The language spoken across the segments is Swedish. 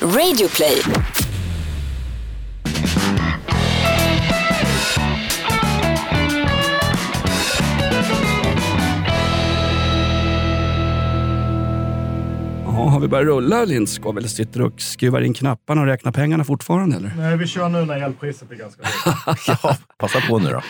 Radioplay. Ja, har vi börjat rulla Lindskov eller sitter du och skruvar in knapparna och räknar pengarna fortfarande eller? Nej, vi kör nu när elpriset är ganska högt. Ja, passa på nu då.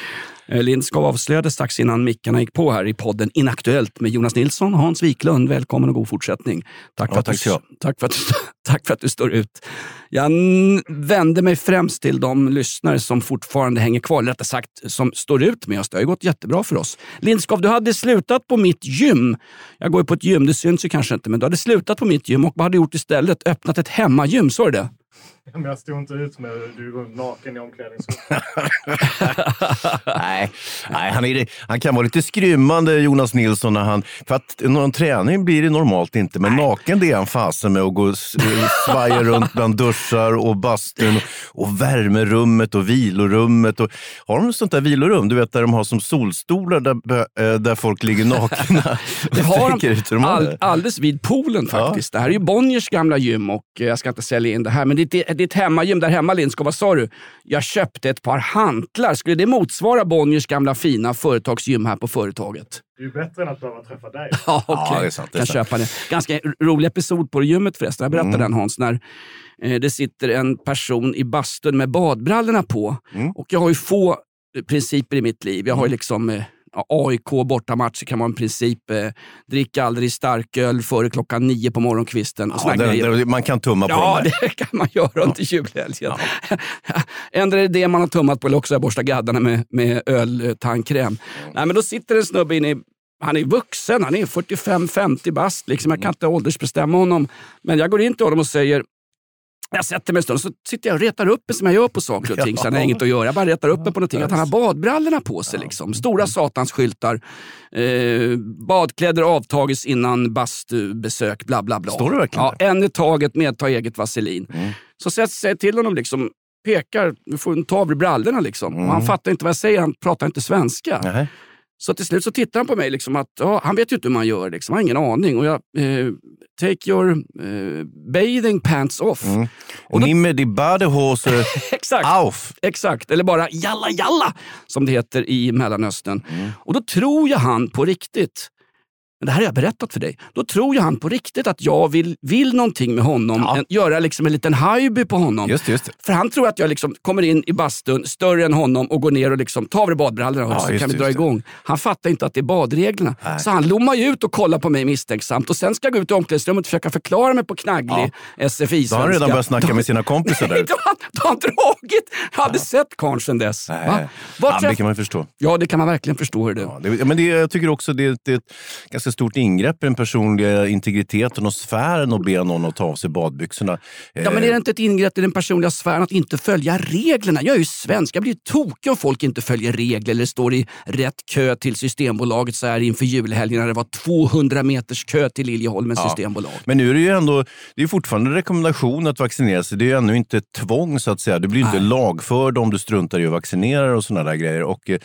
Eh, Lindskov avslöjade strax innan mickarna gick på här i podden Inaktuellt med Jonas Nilsson och Hans Wiklund. Välkommen och god fortsättning. Tack, för, Ja, att tack du, du tack, för att du, tack för att du står ut. Jag n- vände mig främst till de lyssnare som fortfarande hänger kvar, eller rättare sagt som står ut med oss. Det har ju gått jättebra för oss. Lindskov, du hade slutat på mitt gym. Jag går ju på ett gym, det syns ju kanske inte, men du hade slutat på mitt gym och vad hade du gjort istället? Öppnat ett hemmagym, så är det? Men jag stod inte ut med du går naken i omklädningsrummet. Nej, nej han, är, han kan vara lite skrymmande Jonas Nilsson. När han, för att någon träning blir det normalt inte, men naken det är han fasen med att gå och svaja runt bland duschar och bastun och värmerummet och vilorummet. Och, har de sånt där vilorum, du vet där de har som solstolar där, eh, där folk ligger nakna? Det har de ut de har all, det. alldeles vid poolen faktiskt. Det här är ju Bonniers gamla gym och eh, jag ska inte sälja in det här, men det är ett hemmagym där hemma Lindskov. Vad sa du? Jag köpte ett par hantlar. Skulle det motsvara Bonniers gamla fina företagsgym här på företaget? Det är ju bättre än att behöva träffa dig. Ja, okej. det är sant, det är kan sant. köpa det. Ganska rolig episod på gymmet förresten. Jag berättade Mm. den Hans. När eh, det sitter en person i bastun med badbrallorna på. Mm. Och jag har ju få eh, principer i mitt liv. Jag har ju liksom eh, ja, AIK bortamatcher kan vara en princip. Eh, drick aldrig starköl före klockan nio på morgonkvisten. Och Ja, grejer. den, man kan tumma på Ja, det kan man göra under julhelgen. Ändå är det det man har tummat på eller också jag borstat gaddarna med, med öltandkräm. Nej, men då sitter en snubbe inne i han är vuxen, han är 45-50 bast. Liksom. Jag kan inte åldersbestämma honom. Men jag går in till honom och säger, jag sätter mig en stund så sitter jag och retar upp mig som jag gör på saker och ting. Så han har inget att göra. Jag bara retar upp mig på någonting. Att han har badbrallorna på sig. Liksom. Stora satansskyltar. Eh, badkläder avtages innan bastubesök. Bla, bla, bla. Står det verkligen Ja, en i taget med ta eget vaselin. Mm. Så säger jag till honom, liksom, pekar, du får en tavla i brallorna. Liksom. Och han Mm. fattar inte vad jag säger, han pratar inte svenska. Nej. Så till slut så tittar han på mig, liksom att, ja, han vet ju inte hur man gör, liksom. han har ingen aning. Och jag, eh, take your eh, bathing pants off. Mm. Och ni med die Badehose Exakt. auf. Exakt, eller bara jalla jalla som det heter i Mellanöstern. Mm. Och då tror jag han på riktigt, men det här har jag berättat för dig, då tror jag han på riktigt att jag vill, vill någonting med honom, Ja. en, göra liksom en liten hajby på honom. Just just. För han tror att jag liksom kommer in i bastun, större än honom och går ner och liksom tar av dig badbrallorna Ja, så just kan vi dra igång. Han fattar inte att det är badreglerna. Nej. Så han lommar ju ut och kollar på mig misstänksamt och sen ska jag gå ut i omklädningsrummet och försöka förklara mig på knagglig SFI-svenska. Då har han redan börjat snacka med sina kompisar där då, han- då har han dragit. Jag har aldrig sett karln sedan dess. Nej. Va? Var Ja, träff- det kan man ju förstå. Ja, det kan man verkligen förstå. Hur det. Ja, det, men det, jag tycker också det, det ganska stort ingrepp i den personliga integriteten och sfären att be någon att ta av sig badbyxorna. Ja, men är det inte ett ingrepp i den personliga sfären att inte följa reglerna? Jag är ju svensk, jag blir tokig om folk inte följer regler eller står i rätt kö till Systembolaget så här inför julhelgen när det var 200 meters kö till Liljeholmens systembolag. Men nu är det ju ändå, det är fortfarande rekommendation att vaccinera sig. Det är ju ännu inte tvång så att säga. Du blir ju inte Nej. lagförd om du struntar i att vaccinera och sådana där grejer. Och, eh,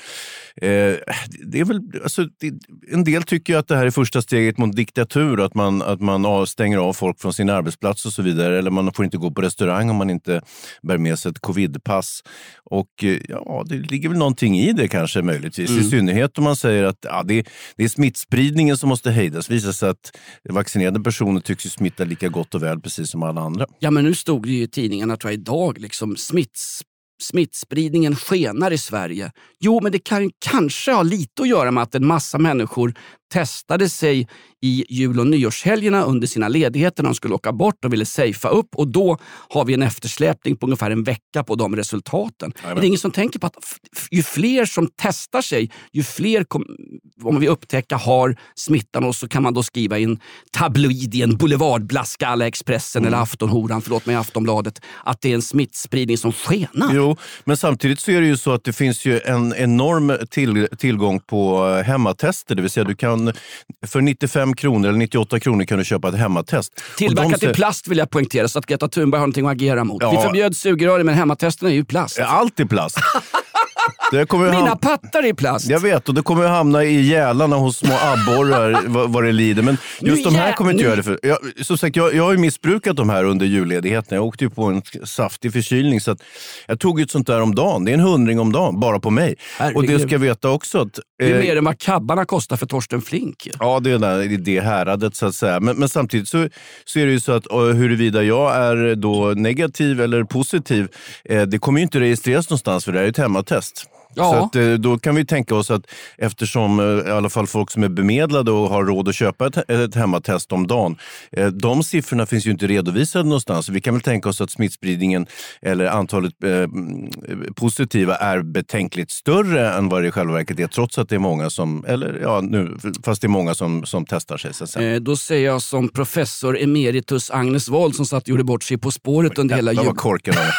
det är väl, alltså, det, en del tycker att det här är första steget mot diktatur, att man, att man stänger av folk från sin arbetsplats och så vidare. Eller man får inte gå på restaurang om man inte bär med sig ett covidpass. Och eh, ja, det ligger väl någonting i det kanske möjligtvis. I synnerhet om man säger att ja, det, det är smittspridningen som måste hejdas. Det visar sig att vaccinerade personer tycks ju smitta lika gott och väl precis som alla andra. Ja, men nu stod det ju i tidningarna tror jag, idag, liksom, smitts, smittspridningen skenar i Sverige. Jo, men det kan kanske ha lite att göra med att en massa människor testade sig i jul och nyårshelgerna under sina ledigheter när de skulle åka bort och ville safea upp. Och då har vi en eftersläpning på ungefär en vecka på de resultaten. Är det ingen som tänker på att ju fler som testar sig, ju fler om vi upptäcker har smittan och så kan man då skriva in tabloid i en boulevardblaska alla Expressen eller Aftonhoran, förlåt mig Aftonbladet, att det är en smittspridning som skenar. Jo, men samtidigt så är det ju så att det finns ju en enorm till, tillgång på eh, hemmatester. Det vill säga du kan, för 95 kronor eller 98 kronor kan du köpa ett hemmatest. Tillverkat i plast vill jag poängtera så att Greta Thunberg har någonting att agera mot. Ja. Vi förbjöd sugrör men hemmatesterna är ju plast. Allt är plast. Det kommer ju Mina ham- pattar i plast. jag vet, och det kommer att hamna i gälarna hos små abborrar vad, vad det lider. Men just Nu de här kommer inte nu- göra det för. Jag, som sagt, jag, jag har ju missbrukat de här under julledigheten. Jag åkte ju på en saftig förkylning. Så att jag tog ju ett sånt där om dagen. Det är en hundring om dagen, bara på mig. Herregud. Och det ska jag veta också att... Det är eh, mer än vad kabbarna kostar för Torsten Flink. ju. Ja, det är där, det häradet så att säga. Men, men samtidigt så, så är det ju så att uh, huruvida jag är då negativ eller positiv, eh, det kommer ju inte registreras någonstans för det här är ett hemmatest. Ja. Så att, eh, då kan vi tänka oss att eftersom eh, i alla fall folk som är bemedlade och har råd att köpa ett, ett hemmatest om dagen, eh, de siffrorna finns ju inte redovisade någonstans. Vi kan väl tänka oss att smittspridningen eller antalet eh, positiva är betänkligt större än vad det i själva verket är, trots att det är många som, eller ja, nu, fast det är många som, som testar sig. Så säga. Eh, då säger jag som professor emeritus Agnes Wold som satt och gjorde bort sig På spåret under hela jul. han är.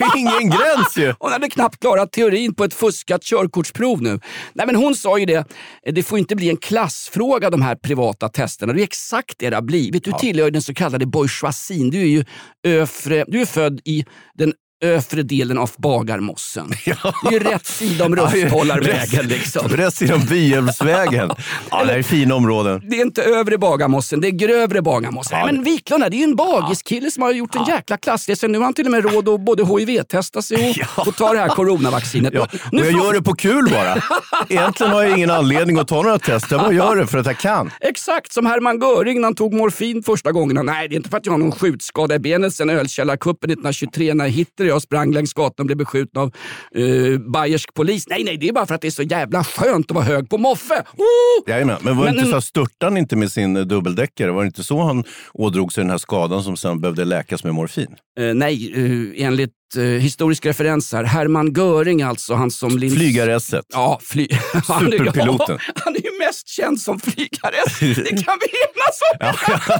Ingen gräns ju! Hon hade knappt klarat teorin på ett fuskat körkortsprov nu. Nej, men hon sa ju det, det får inte bli en klassfråga de här privata testerna. Det är exakt det det har blivit. Du tillhör ju den så kallade bourgeoisien. Du är ju öfre, du är född i den övre delen av Bagarmossen. Det är ju rätt sida om Rösthollarvägen. Liksom. Rätt sidan Byhjälmsvägen. Ja, det här är fina områden. Det är inte övre Bagarmossen, det är grövre Bagarmossen. Ja, Nej, men Wiklund det är ju en bagiskille som har gjort en jäkla klassresa. Nu har han till och med råd att både HIV-testa sig och, och ta det här coronavaccinet. Ja, Nu och jag får- gör det på kul bara. Egentligen har jag ingen anledning att ta några test. Jag bara gör det för att jag kan. Exakt som Hermann Göring när han tog morfin första gången. Nej, det är inte för att jag har någon skjutskada i benet sen ölkällarkuppen 1923 när Hitler jag sprang längs gatan och blev beskjuten av uh, bayersk polis. Nej, nej, det är bara för att det är så jävla skönt att vara hög på moffe. Oh! Jajamän. Men var Men- inte så han inte med sin eh, dubbeldäckare? Var det inte så han ådrog sig den här skadan som sen behövde läkas med morfin? Eh, nej, uh, enligt uh, historisk referens här. Hermann Göring alltså, han som... Linz- Flygaresset. Ja, fly... Superpiloten. ja, han är ju mest känd som flygare. Det kan vi enas om.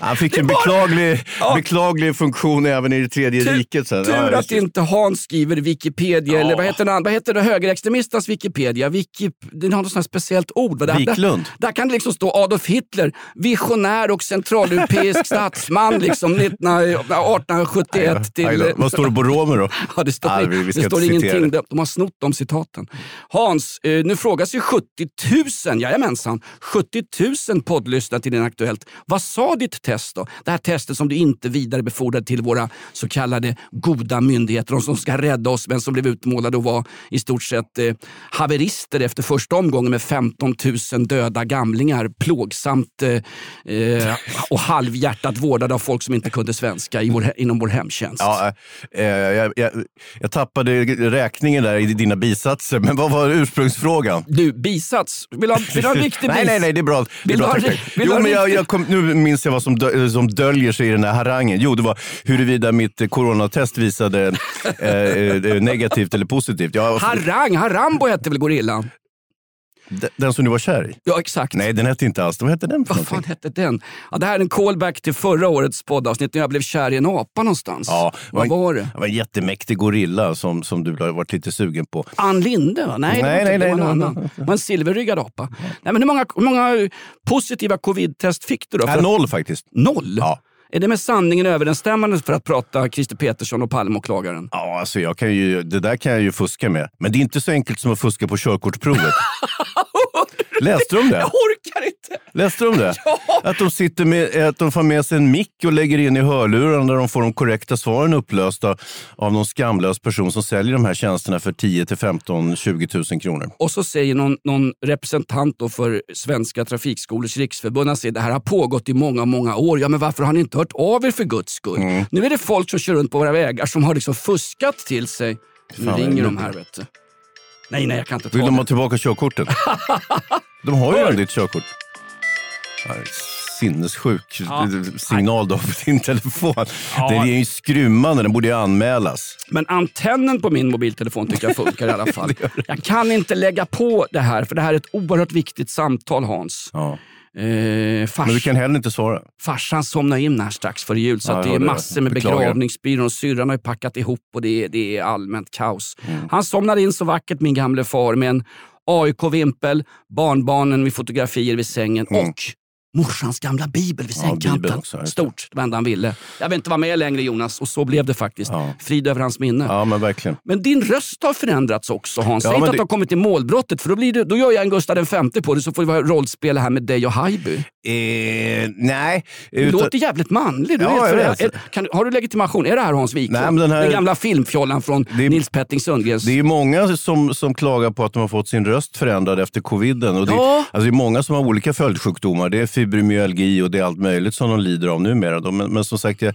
Han fick en var- beklaglig, Ja. beklaglig funktion även i det tredje Tur- riket. Sen. Tur att inte Hans skriver Wikipedia, eller vad heter, den, vad heter det högerextremisternas Wikipedia? Wiki, den har något sånt speciellt ord. Där, Wiklund. Där, där kan det liksom stå Adolf Hitler, visionär och centraleuropeisk statsman liksom 19, 1871 till... Vad står det på romer då? Ja, det står, Nej, vi- vi ska det står ingenting. det. De, har snott de citaten. Hans, eh, nu frågas ju 70 000, jajamensan, 70 000 poddlyssnare till din Aktuellt. Vad sa ditt test då? Det här testet som du inte vidarebefordrade till våra så kallade goda myndigheter, de som ska rädda oss men som blev utmålade och var i stort sett eh, haverister efter första omgången med 15 000 döda gamlingar, plågsamt eh, eh, och halvhjärtat vårdade av folk som inte kunde svenska i vår, inom vår hemtjänst. Ja, eh, jag, jag, jag tappade räkningen där i dina bisatser, men vad var ursprungsfrågan? Du, bisats. Vill du ha, vill ha en viktig nej, bis? nej, nej, det är bra. Det är ha Jo, men jag, jag kom, nu minns jag vad som, dö, som döljer sig i den här harangen. Jo, det var huruvida mitt eh, coronatest visade eh, eh, negativt eller positivt. Ja, Harang, Harambo hette väl gorillan? Den som du var kär i? Ja, exakt. Nej, den hette inte alls. Vad hette den för Vad fan hette den? Ja, det här är en callback till förra årets poddavsnitt när jag blev kär i en apa någonstans. Ja, Vad var det? Det var en jättemäktig gorilla som, som du har varit lite sugen på. Ann Linde va? Nej, Nej, nej, det var nej, en annan. Det var en silverryggad apa. Nej, men hur, många, hur många positiva covid-test fick du då? Nej, För- noll faktiskt. Noll? Ja. Är det med sanningen överensstämmande för att prata Christer Petersson och Palmeåklagaren? Ja, alltså jag kan ju, det där kan jag ju fuska med. Men det är inte så enkelt som att fuska på körkortsprovet. Läste du om det? Jag orkar inte! Läste du om det? Ja. Att de, sitter med, att de får med sig en mick och lägger in i hörlurarna där de får de korrekta svaren upplösta av någon skamlös person som säljer de här tjänsterna för 10 till 15 20 000 kronor. Och så säger någon, någon representant då för Svenska Trafikskolors Riksförbund, säger det här har pågått i många, många år. Ja, men varför har ni inte hört av er för guds skull? Mm. Nu är det folk som kör runt på våra vägar som har liksom fuskat till sig. Nu Fan, ringer vad de här vet du. Nej, nej, jag kan inte ta Vill de det. ha tillbaka körkortet? De har ju redan ditt körkort. Ja, Sinnessjuk Ja. signal har på din telefon. Den är ju skrymmande, den borde ju anmälas. Men antennen på min mobiltelefon tycker jag funkar i alla fall. Jag kan inte lägga på det här, för det här är ett oerhört viktigt samtal Hans. Ja. Eh, fars, Men du kan heller inte svara. Farsan somnade in här strax före jul så Ja, det är massor med Beklagar. begravningsbyrån och syrran har ju packat ihop och det är, det är allmänt kaos. Mm. Han somnade in så vackert min gamle far med en AIK-vimpel, barnbarnen med fotografier vid sängen Mm. och morsans gamla bibel vid Ja, sängkanten. Också, det. Stort, det var enda han ville. Jag vill inte vara med längre Jonas och så blev det faktiskt. Ja. Frid över hans minne. Ja, men verkligen. Men din röst har förändrats också Hans. Ja, Säg inte men att du har kommit till målbrottet för då, blir det, då gör jag en Gustav V på dig så får vara rollspel här med dig och Haijby. Eh, nej. Du utan- låter jävligt manlig. Du Ja, är, vet. kan, har du legitimation? Är det här Hans Wiklund? Nej, den här- gamla filmfjollan från är- Nils Petting Sundgrens... Det är många som, som klagar på att de har fått sin röst förändrad efter coviden. Och det, Ja. alltså det är många som har olika följdsjukdomar. Det är fibromyalgi och det är allt möjligt som de lider av numera. då. Men, men som sagt, jag,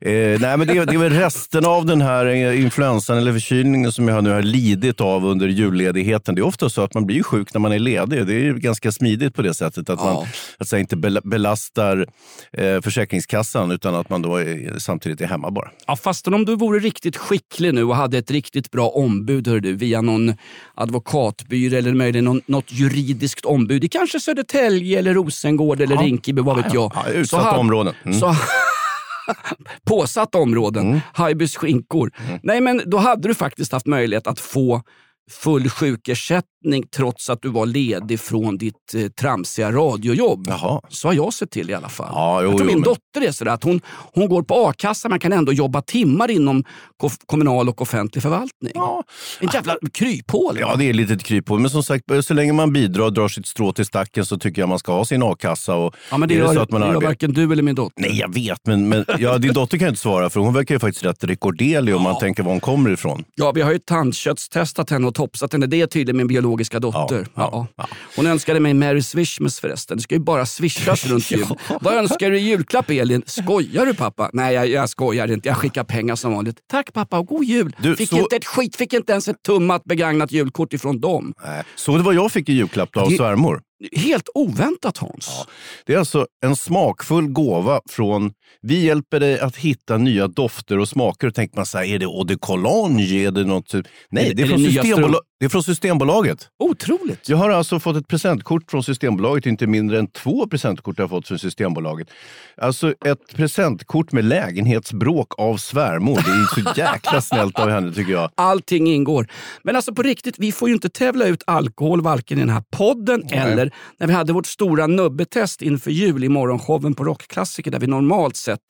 eh, nej, men det, är- det är väl resten av den här eh, influensan eller förkylningen som jag nu har lidit av under julledigheten. Det är ofta så att man blir sjuk när man är ledig. Det är ju ganska smidigt på det sättet att Ja. man att inte bela- belastar eh, Försäkringskassan utan att man då är, samtidigt är hemma bara. Ja, fastän om du vore riktigt skicklig nu och hade ett riktigt bra ombud hör du, via någon advokatbyrå eller möjligen någon, något juridiskt ombud i kanske Södertälje, eller Rosengård eller Ja. Rinkeby, vad vet jag. Ja, utsatta hade- områden. Mm. Så, påsatta områden, mm. Haijbys skinkor. Nej, men då hade du faktiskt haft möjlighet att få full sjukersättning trots att du var ledig från ditt eh, tramsiga radiojobb. Jaha. Så har jag sett till i alla fall. Ja, jo, jag tror jo, min men- dotter är sådär att hon, hon går på a-kassa men kan ändå jobba timmar inom ko- kommunal och offentlig förvaltning. Ja. En jävla kryphål. Ja, det är lite ett kryphål. Men som sagt, så länge man bidrar och drar sitt strå till stacken så tycker jag man ska ha sin a-kassa. Och Ja, men det är gör, så att man det gör arbetar... varken du eller min dotter. Nej, jag vet. Men, men ja, din dotter kan jag inte svara för. Hon verkar ju faktiskt rätt rekorderlig om man tänker var hon kommer ifrån. Ja, vi har ju tandköttstestat henne och topsat henne. Det är tydligen min biologiska dotter. Ja, ja, Ja. Hon önskade mig Merry Swishmas förresten. Det ska ju bara swishas runt jul. Vad önskar du i julklapp Elin? Skojar du pappa? Nej, jag, jag skojar inte. Jag skickar pengar som vanligt. Tack pappa och god jul. Du, fick så- inte ett skit, fick inte ens ett tummat begagnat julkort ifrån dem. Nej. Så det var jag fick i julklapp av Det- svärmor. Helt oväntat Hans. Det är alltså en smakfull gåva från Vi hjälper dig att hitta nya dofter och smaker. Och tänker man så här, är det eau de cologne? Är det något? typ- Nej, Är- det är, är från det nya Systembola- strump- det är från Systembolaget. Otroligt. Jag har alltså fått ett presentkort från Systembolaget, inte mindre än två presentkort jag har fått från Systembolaget. Alltså ett presentkort med lägenhetsbråk av svärmor. Det är så jäkla snällt av henne tycker jag. Allting ingår. Men alltså på riktigt, vi får ju inte tävla ut alkohol varken i den här podden eller när vi hade vårt stora nubbetest inför jul i morgonshowen på Rockklassiker där vi normalt sett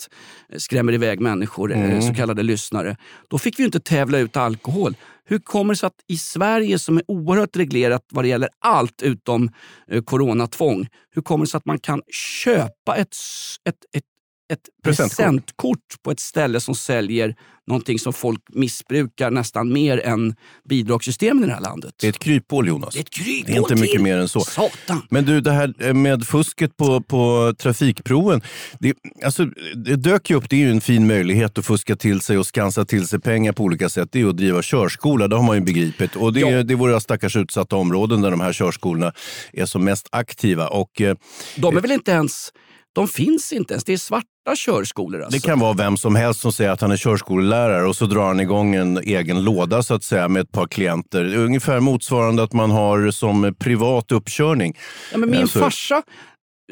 eh, skrämmer iväg människor, eh, så kallade lyssnare. Då fick vi ju inte tävla ut alkohol. Hur kommer det sig att i Sverige som är oerhört reglerat vad det gäller allt utom eh, coronatvång, hur kommer det sig att man kan köpa ett, ett, ett ett presentkort på ett ställe som säljer någonting som folk missbrukar nästan mer än bidragssystemen i det här landet. Det är ett kryphål Jonas. Det är ett kryphål Det är inte mycket till. mer än så. Satan! Men du, det här eh, med fusket på, på trafikproven. Det, alltså, det dök ju upp, det är ju en fin möjlighet att fuska till sig och skansa till sig pengar på olika sätt. Det är att driva körskola, det har man ju begripit. Och det, är- Ja. det är våra stackars utsatta områden där de här körskolorna är som mest aktiva. Och, eh, De är väl inte ens... De finns inte ens. Det är svarta körskolor alltså. Det kan vara vem som helst som säger att han är körskolelärare och så drar han igång en egen låda så att säga med ett par klienter. Ungefär motsvarande att man har som privat uppkörning. Ja, men min Alltså- farsa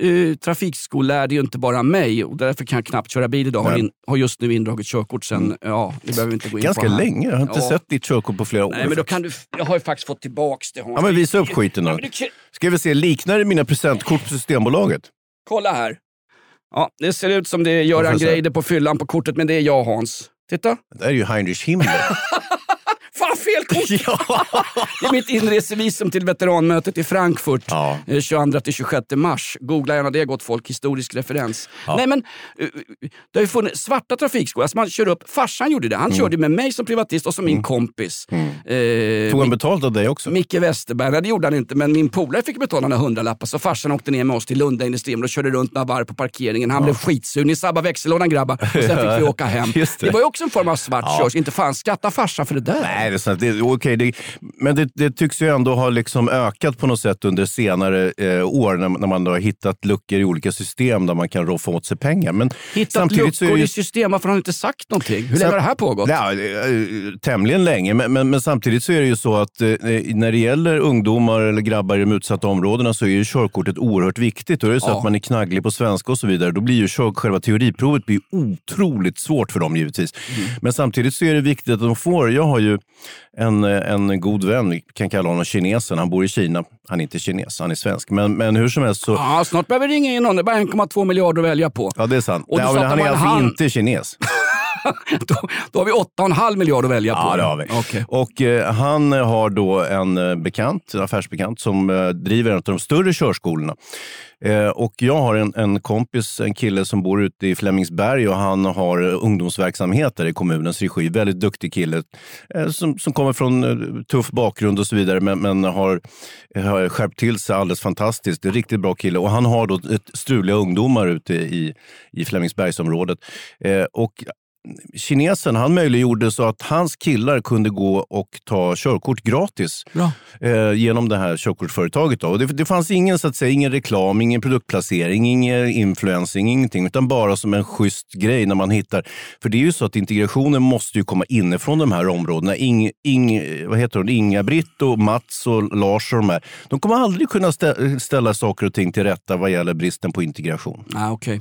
eh, trafikskollärde ju inte bara mig och därför kan jag knappt köra bil idag. Har, in, har just nu indragit körkort sen, ja, det behöver vi inte gå in Ganska på länge. Jag har inte Ja. sett ditt körkort på flera år. Nej, men då kan du, jag har ju faktiskt fått tillbaks det. Ja, men visa upp skiten då. Ja, du Ska vi se, liknar det mina presentkort på Systembolaget? Kolla här. Ja, det ser ut som det är Göran? Greider på fyllan på kortet, men det är jag Hans. Titta. Det där är ju Heinrich Himmler. Fel kort! ja. Det är mitt inresevisum till veteranmötet i Frankfurt Ja. eh, 22-26 mars. Googla gärna det gott folk, historisk referens. Nej men, eh, det har ju funnits svarta trafikskolor. Alltså man kör upp, farsan gjorde det. Han körde med mig som privatist och som min kompis. Eh, Tog han betalt av dig också? Micke Westerberg, nej det gjorde han inte, men min polare fick betala några hundralappar så farsan åkte ner med oss till Lunda Industrium och körde runt några varv på parkeringen. Han blev skitsur. Ni sabbar växellådan grabbar. Och sen fick vi åka hem. Det. Det. var ju också en form av svart Ja. körs. Inte fan skatta farsan för det där. Nej, det är sant. Det, okej, det, men det, det tycks ju ändå ha liksom ökat på något sätt under senare eh, år när, när man då har hittat luckor i olika system där man kan roffa åt sig pengar. Men Hittat samtidigt är luckor ju i system, varför har han inte sagt någonting? Hur länge har det här pågått? Ja, eh, tämligen länge, men, men, men samtidigt så är det ju så att eh, när det gäller ungdomar eller grabbar i de utsatta områdena så är ju körkortet oerhört viktigt. Och är det så Ja. att man är knagglig på svenska och så vidare, då blir ju kör, själva teoriprovet blir otroligt svårt för dem givetvis. Mm. Men samtidigt så är det viktigt att de får, jag har ju en, en god vän, vi kan kalla honom kinesen, han bor i Kina. Han är inte kines, han är svensk. Men, men hur som helst så... Ja, snart behöver vi ringa in någon. Det är bara 1,2 miljarder att välja på. Ja, det är sant. Och Nej, men han är alltså han. inte kines. då, då har vi 8,5 miljarder att välja på. Ja, det har vi. Okej. Och eh, han har då en eh, bekant, en affärsbekant som eh, driver en av de större körskolorna. Eh, och jag har en, en kompis, en kille som bor ute i Flemingsberg och han har eh, ungdomsverksamhet där i kommunens regi. Väldigt duktig kille eh, som, som kommer från tuff bakgrund och så vidare men, men har, har skärpt till sig alldeles fantastiskt. Riktigt bra kille och han har då ett struliga ungdomar ute i, i Flemingsbergsområdet. Eh, och kinesen han möjliggjorde så att hans killar kunde gå och ta körkort gratis eh, genom det här körkortsföretaget. Då. Och det, det fanns ingen, så att säga, ingen reklam, ingen produktplacering, ingen influencing, ingenting, utan bara som en schysst grej när man hittar. För det är ju så att integrationen måste ju komma inifrån de här områdena. Ing, Ing, vad heter hon? Inga-Britt och Mats och Lars och de här. De kommer aldrig kunna stä- ställa saker och ting till rätta vad gäller bristen på integration. Ah, okay.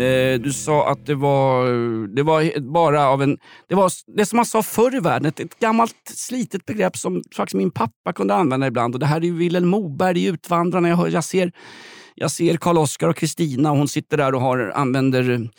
Eh, du sa att det var, det var bara av en... Det var det som man sa förr i världen, ett, ett gammalt slitet begrepp som faktiskt min pappa kunde använda ibland. Och det här är ju Vilhelm Moberg i Utvandrarna. Jag, hör, jag ser, jag ser Karl-Oskar och Kristina och hon sitter där och har, använder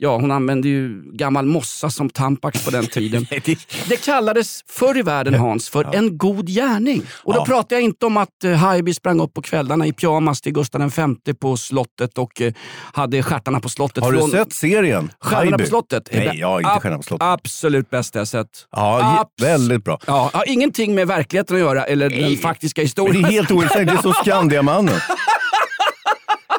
Ja, hon använde ju gammal mossa som tampax på den tiden. Det kallades förr i världen, Hans, för en god gärning. Och då Ja. pratar jag inte om att uh, Haijby sprang upp på kvällarna i pyjamas till Gustav V på slottet och eh, hade stjärtarna på slottet. Har du från- sett serien? Stjärnorna Haijby? på slottet? Nej, jag har inte ab- Stjärnorna på slottet. Absolut bästa jag sett. Ja, Abs- väldigt bra. Ja, har ingenting med verkligheten att göra eller den faktiska Men historien. det är helt ointressant. Det är som Skandiamannen.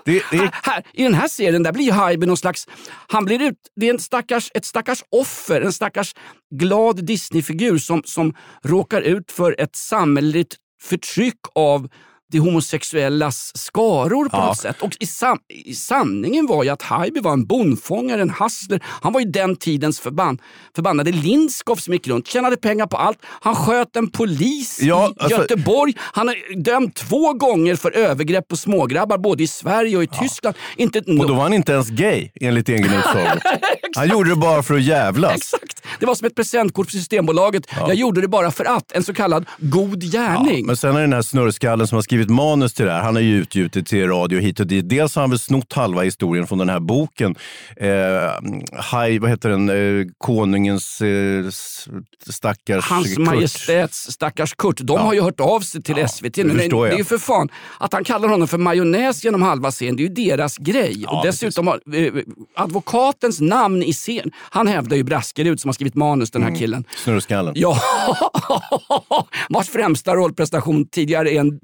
Det, det Här, här, I den här serien där blir ju Haijby någon slags... Han blir ut, det är en stackars, ett stackars offer, en stackars glad Disneyfigur som, som råkar ut för ett samhälleligt förtryck av de homosexuellas skaror på Ja. något sätt. Och i, sam, i sanningen var ju att Haijby var en bondfångare, en hustler. Han var ju den tidens förbann, förbannade Lindskov som gick runt, tjänade pengar på allt. Han sköt en polis Ja, i alltså- Göteborg. Han har dömt två gånger för övergrepp på smågrabbar, både i Sverige och i Tyskland. Inte och då var han inte ens gay, enligt egen utsago. Han gjorde det bara för att jävlas. Exakt. Det var som ett presentkort för Systembolaget. Jag gjorde det bara för att. En så kallad god gärning. Men sen är det den här snurrskallen som har skrivit manus till det här. Han har ju utgjutit till radio hit och dit. Dels har han väl snott halva historien från den här boken. Eh, haj, vad heter den? Eh, konungens eh, stackars Hans Kurt. Majestäts stackars Kurt, de har ju hört av sig till SVT. det det, är ju för fan, att han kallar honom för majonnäs genom halva scenen, det är ju deras grej. och dessutom har eh, advokatens namn i scen. Han hävdar ju Braskerud som har skrivit manus, den här Mm. killen. Snurrskallen. Ja, vars främsta rollprestation tidigare är en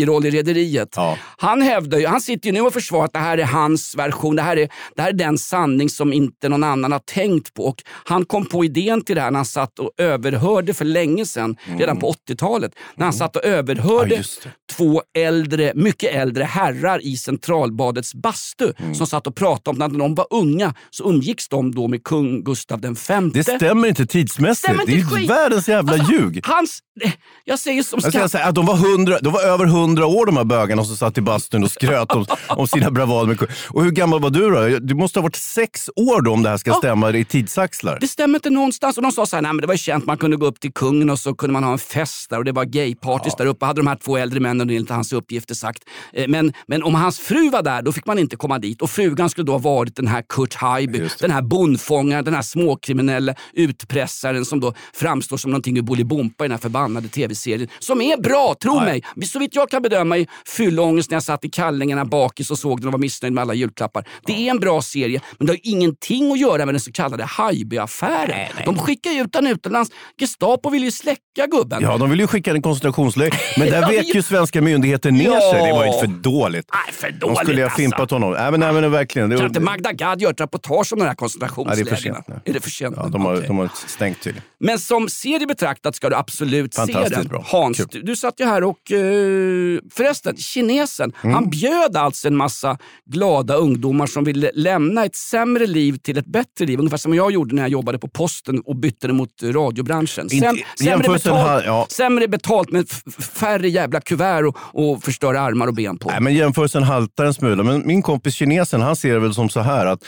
biroll i Rederiet. Ja. Han hävdar ju, han sitter ju nu och försvarar att det här är hans version, det här är, det här är den sanning som inte någon annan har tänkt på. Och han kom på idén till det här när han satt och överhörde för länge sedan, redan på 80-talet, när han satt och överhörde Mm. Ja, två äldre, mycket äldre herrar i Centralbadets bastu Mm. som satt och pratade om när de var unga så umgicks de då med kung Gustav V. Det stämmer inte tidsmässigt. Stämmer det är inte skit. världens jävla Alltså, ljug. Hans, jag säger som Jag ska säga att de var, 100, de var över hundra år de här bögarna som satt i bastun och skröt om, om sina bravader. med. Och hur gammal var du då? Du måste ha varit sex år då om det här ska stämma i tidsaxlar. Det stämmer inte någonstans. Och de sa så här, nej, men det var ju känt, man kunde gå upp till kungen och så kunde man ha en fest där och det var gaypartys där uppe. hade de här två äldre männen enligt hans uppgifter sagt. Eh, Men, men om hans fru var där, då fick man inte komma dit. Och frugan skulle då ha varit den här Kurt Haijby, den här bondfångaren, den här småkriminella utpressaren som då framstår som någonting ur Bolibompa i den här förbannade tv-serien. Som är bra, tro mig! Så vitt jag kan bedöma i fylleångest när jag satt i kallingarna bakis och såg den och var missnöjd med alla julklappar. Det är en bra serie, men det har ingenting att göra med den så kallade Haijby-affären. De skickar ut den utomlands. Gestapo vill ju släcka gubben. Ja, de ville ju skicka en koncentrationsläger. Men där vek ju svenska myndigheter ner Ja. sig. Det var ju inte för dåligt. Nej, för De dåligt skulle ju ha alltså. fimpat honom. Nej, men, nej, men verkligen. Kan inte Magda Gad göra ett reportage om den här Ja, det är koncentrationslägren? för sent nu. Är det för sent? ja, de, har, Okej. de har stängt tydligen. Men som serie betraktat ska du absolut se Fantastiskt den. bra. Hans, Kul. du, du satt ju här och... Uh, förresten, kinesen. Mm. Han bjöd alltså en massa glada ungdomar som ville lämna ett sämre liv till ett bättre liv. Ungefär som jag gjorde när jag jobbade på posten och bytte det mot radiobranschen. Inte- sämre, betalt, här- ja. sämre betalt med färre jävla kuvert och, och förstöra armar och ben på. Nej, men jämförelsen haltar en smula. Men min kompis kinesen han ser det väl som så här att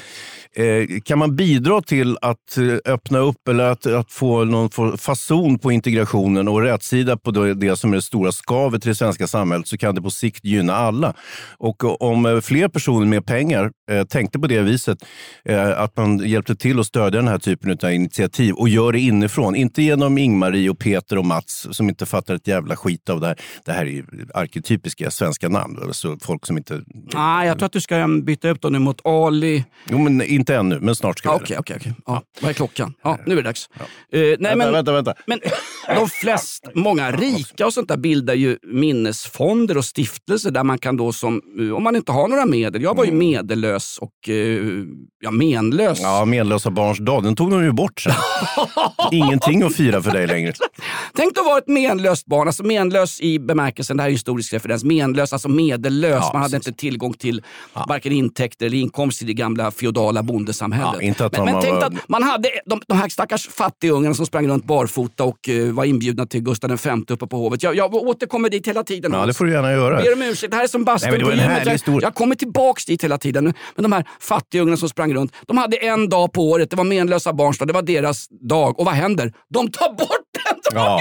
eh, kan man bidra till att eh, öppna upp eller att, att få någon fason på integrationen och rätsida på det, det som är det stora skavet i det svenska samhället så kan det på sikt gynna alla. Och eh, om eh, fler personer med pengar eh, tänkte på det viset, eh, att man hjälpte till att stödja den här typen av initiativ och gör det inifrån. Inte genom Ingmarie och Peter och Mats som inte fattar ett jävla skit av det här. Det här är ju arketypiska svenska namn. Alltså folk som inte... Nej, jag tror att du ska um, byta ut dem nu mot Ali. Jo, men inte ännu, men snart ska Ja, vi Okej, det. okej, okej. Ja, Vad är klockan? Ja, nu är det dags. Eh, nej, Vänta, men, vänta, vänta. Men de flesta, många rika och sånt där bildar ju minnesfonder och stiftelser där man kan då som, eh, om man inte har några medel. Jag var ju medellös och eh, ja, menlös. Ja, Menlösa barns dag, den tog de ju bort sen. Ingenting att fira för dig längre. Tänk att vara ett menlöst barn, alltså menlös i bemärkelsen, det här är historisk referens, menlös, alltså medellös. Ja, man hade precis. inte tillgång till varken intäkter eller inkomster i det gamla feodala bondesamhället. Ja, inte att men men tänk var- att man hade de, de här stackars fattigungarna som sprang runt barfota och eh, var inbjudna till Gustav V uppe på hovet. Jag, jag återkommer dit hela tiden. Ja, det får du gärna göra. Ber om ursäkt, det här är som bastun på gymmet. Jag, jag kommer tillbaks dit hela tiden. Men de här fattigungarna som sprang runt, de hade en dag på året, det var menlösa barns dag, det var deras dag. Och vad händer? De tar bort den dagen Ja.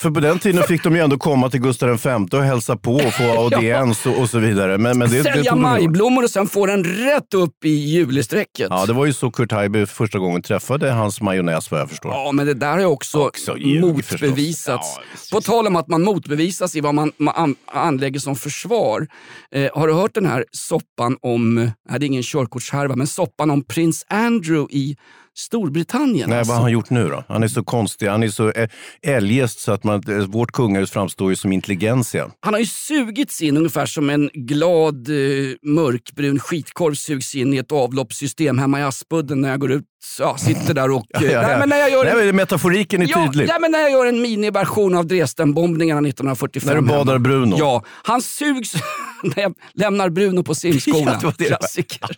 För på den tiden fick de ju ändå komma till Gustav V och hälsa på och få audiens och, och så vidare. Men, men det, det Sälja tog de ju bort. majblommor och sen få den rätt upp i julesträcket. Ja, det var ju så Kurt Haijby första gången träffade hans majonnäs vad jag förstår. Ja, men det där har också, Också ljug, motbevisats. Ja. På tal om att man motbevisas i vad man, man an, anlägger som försvar. Eh, har du hört den här soppan om, det är ingen körkortshärva, men soppan om prins Andrew i Storbritannien? Nej, alltså. vad har han gjort nu då? Han är så konstig. Han är så eh, eljest så att man, eh, vårt kungahus framstår ju som intelligensia. Han har ju sugits in ungefär som en glad eh, mörkbrun skitkorv sugs in i ett avloppssystem hemma i Aspudden när jag går ut. Ja, sitter där och... nej, men när jag gör Nej, en, men metaforiken är ja, tydlig. nej, men när jag gör en miniversion av Dresdenbombningarna 1945. När du badar hemma. Bruno. Ja, han sugs när jag lämnar Bruno på simskolan. Ja, det var det. Klassiker.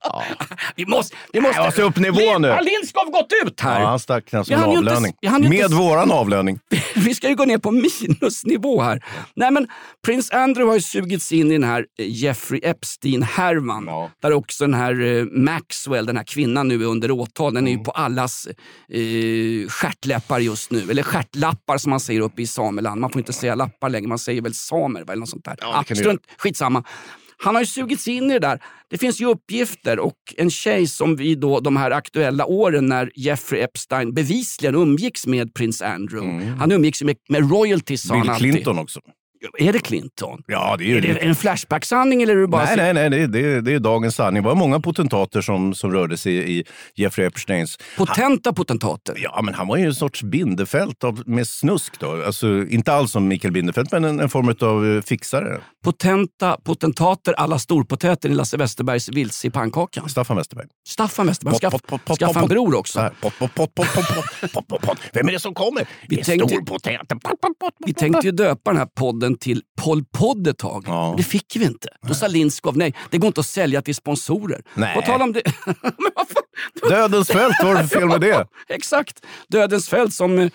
Vi måste... Vi måste... Jag måste upp nivå nu. Lindskov gått ut här? Ja, han stack knappt som inte- avlöning. inte- Med våran avlöning. vi ska ju gå ner på minusnivå här. Nej, men Prins Andrew har ju sugits in i den här eh, Jeffrey Epstein-härvan. Ja. Där också den här eh, Maxwell, den här kvinnan nu är under åtal. Den är Mm. ju på allas eh, stjärtläppar just nu. Eller stjärtlappar som man säger uppe i Sameland. Man får inte säga lappar längre, man säger väl samer eller något sånt där. Ja, du strunt, skitsamma. Han har ju sugits in i det där. Det finns ju uppgifter och en tjej som vi då de här aktuella åren när Jeffrey Epstein bevisligen umgicks med prins Andrew. Han umgicks med, med royalties sa han Mm. Bill alltid. Clinton också. Är det Clinton? Ja, det är, det. är det en flashback-sanning eller är det bara... Nej, nej, nej. Det, det, det är dagens sanning. Det var många potentater som, som rörde sig i Jeffrey Epsteins... Potenta han, potentater? Ja, men han var ju en sorts Bindefält av, med snusk. Då. Alltså, inte alls som Mikael Bindefält, men en, en form av fixare. Potenta potentater alla storpotäter i Lasse Westerbergs vilse i pannkakan? Staffan Westerberg. Staffan Westerberg. Skaff, pot, pot, pot, skaffa en bror också. Pot, pot, pot, pot, pot, pot, pot, Vem är det som kommer? Vi det är tänkte, storpotäter. Vi tänkte ju döpa den här podden till Poll Podd ett tag. Ja. Men Det fick vi inte. Då sa Lindskov nej, det går inte att sälja till sponsorer. Nej. På tal om det... Dödens fält, vad var det för fel med det? Exakt! Dödens fält som eh,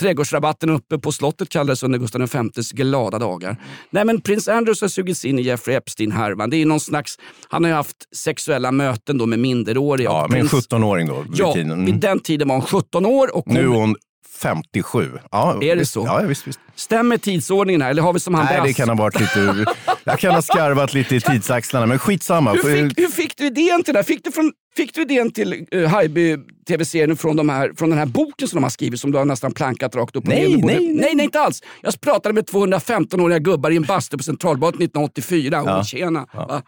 trädgårdsrabatten uppe på slottet kallades under Gustav Vs glada dagar. Nej men prins Andrews har sugits in i Jeffrey Epstein-härvan. Det är någon slags, han har ju haft sexuella möten då med minderåriga. Ja, med en prins- 17-åring då. vid Ja, tiden. vid den tiden var hon 17 år och Nu är hon, hon 57. Ja, Är det visst. så? Ja, visst, visst. stämmer tidsordningen här? Eller har vi som han Nej, det kan ha varit lite... Jag kan ha skarvat lite i tidsaxlarna, men skitsamma. Hur fick, hur fick du idén till det här? Fick du, från, fick du idén till uh, Haijby tv-serien från, de här, från den här boken som de har skrivit som du har nästan plankat rakt upp och Nej, ner? Nej, nej. nej, nej, inte alls. Jag pratade med 215-åriga gubbar i en bastu på Centralbadet 1984. Ja. tjena. Va?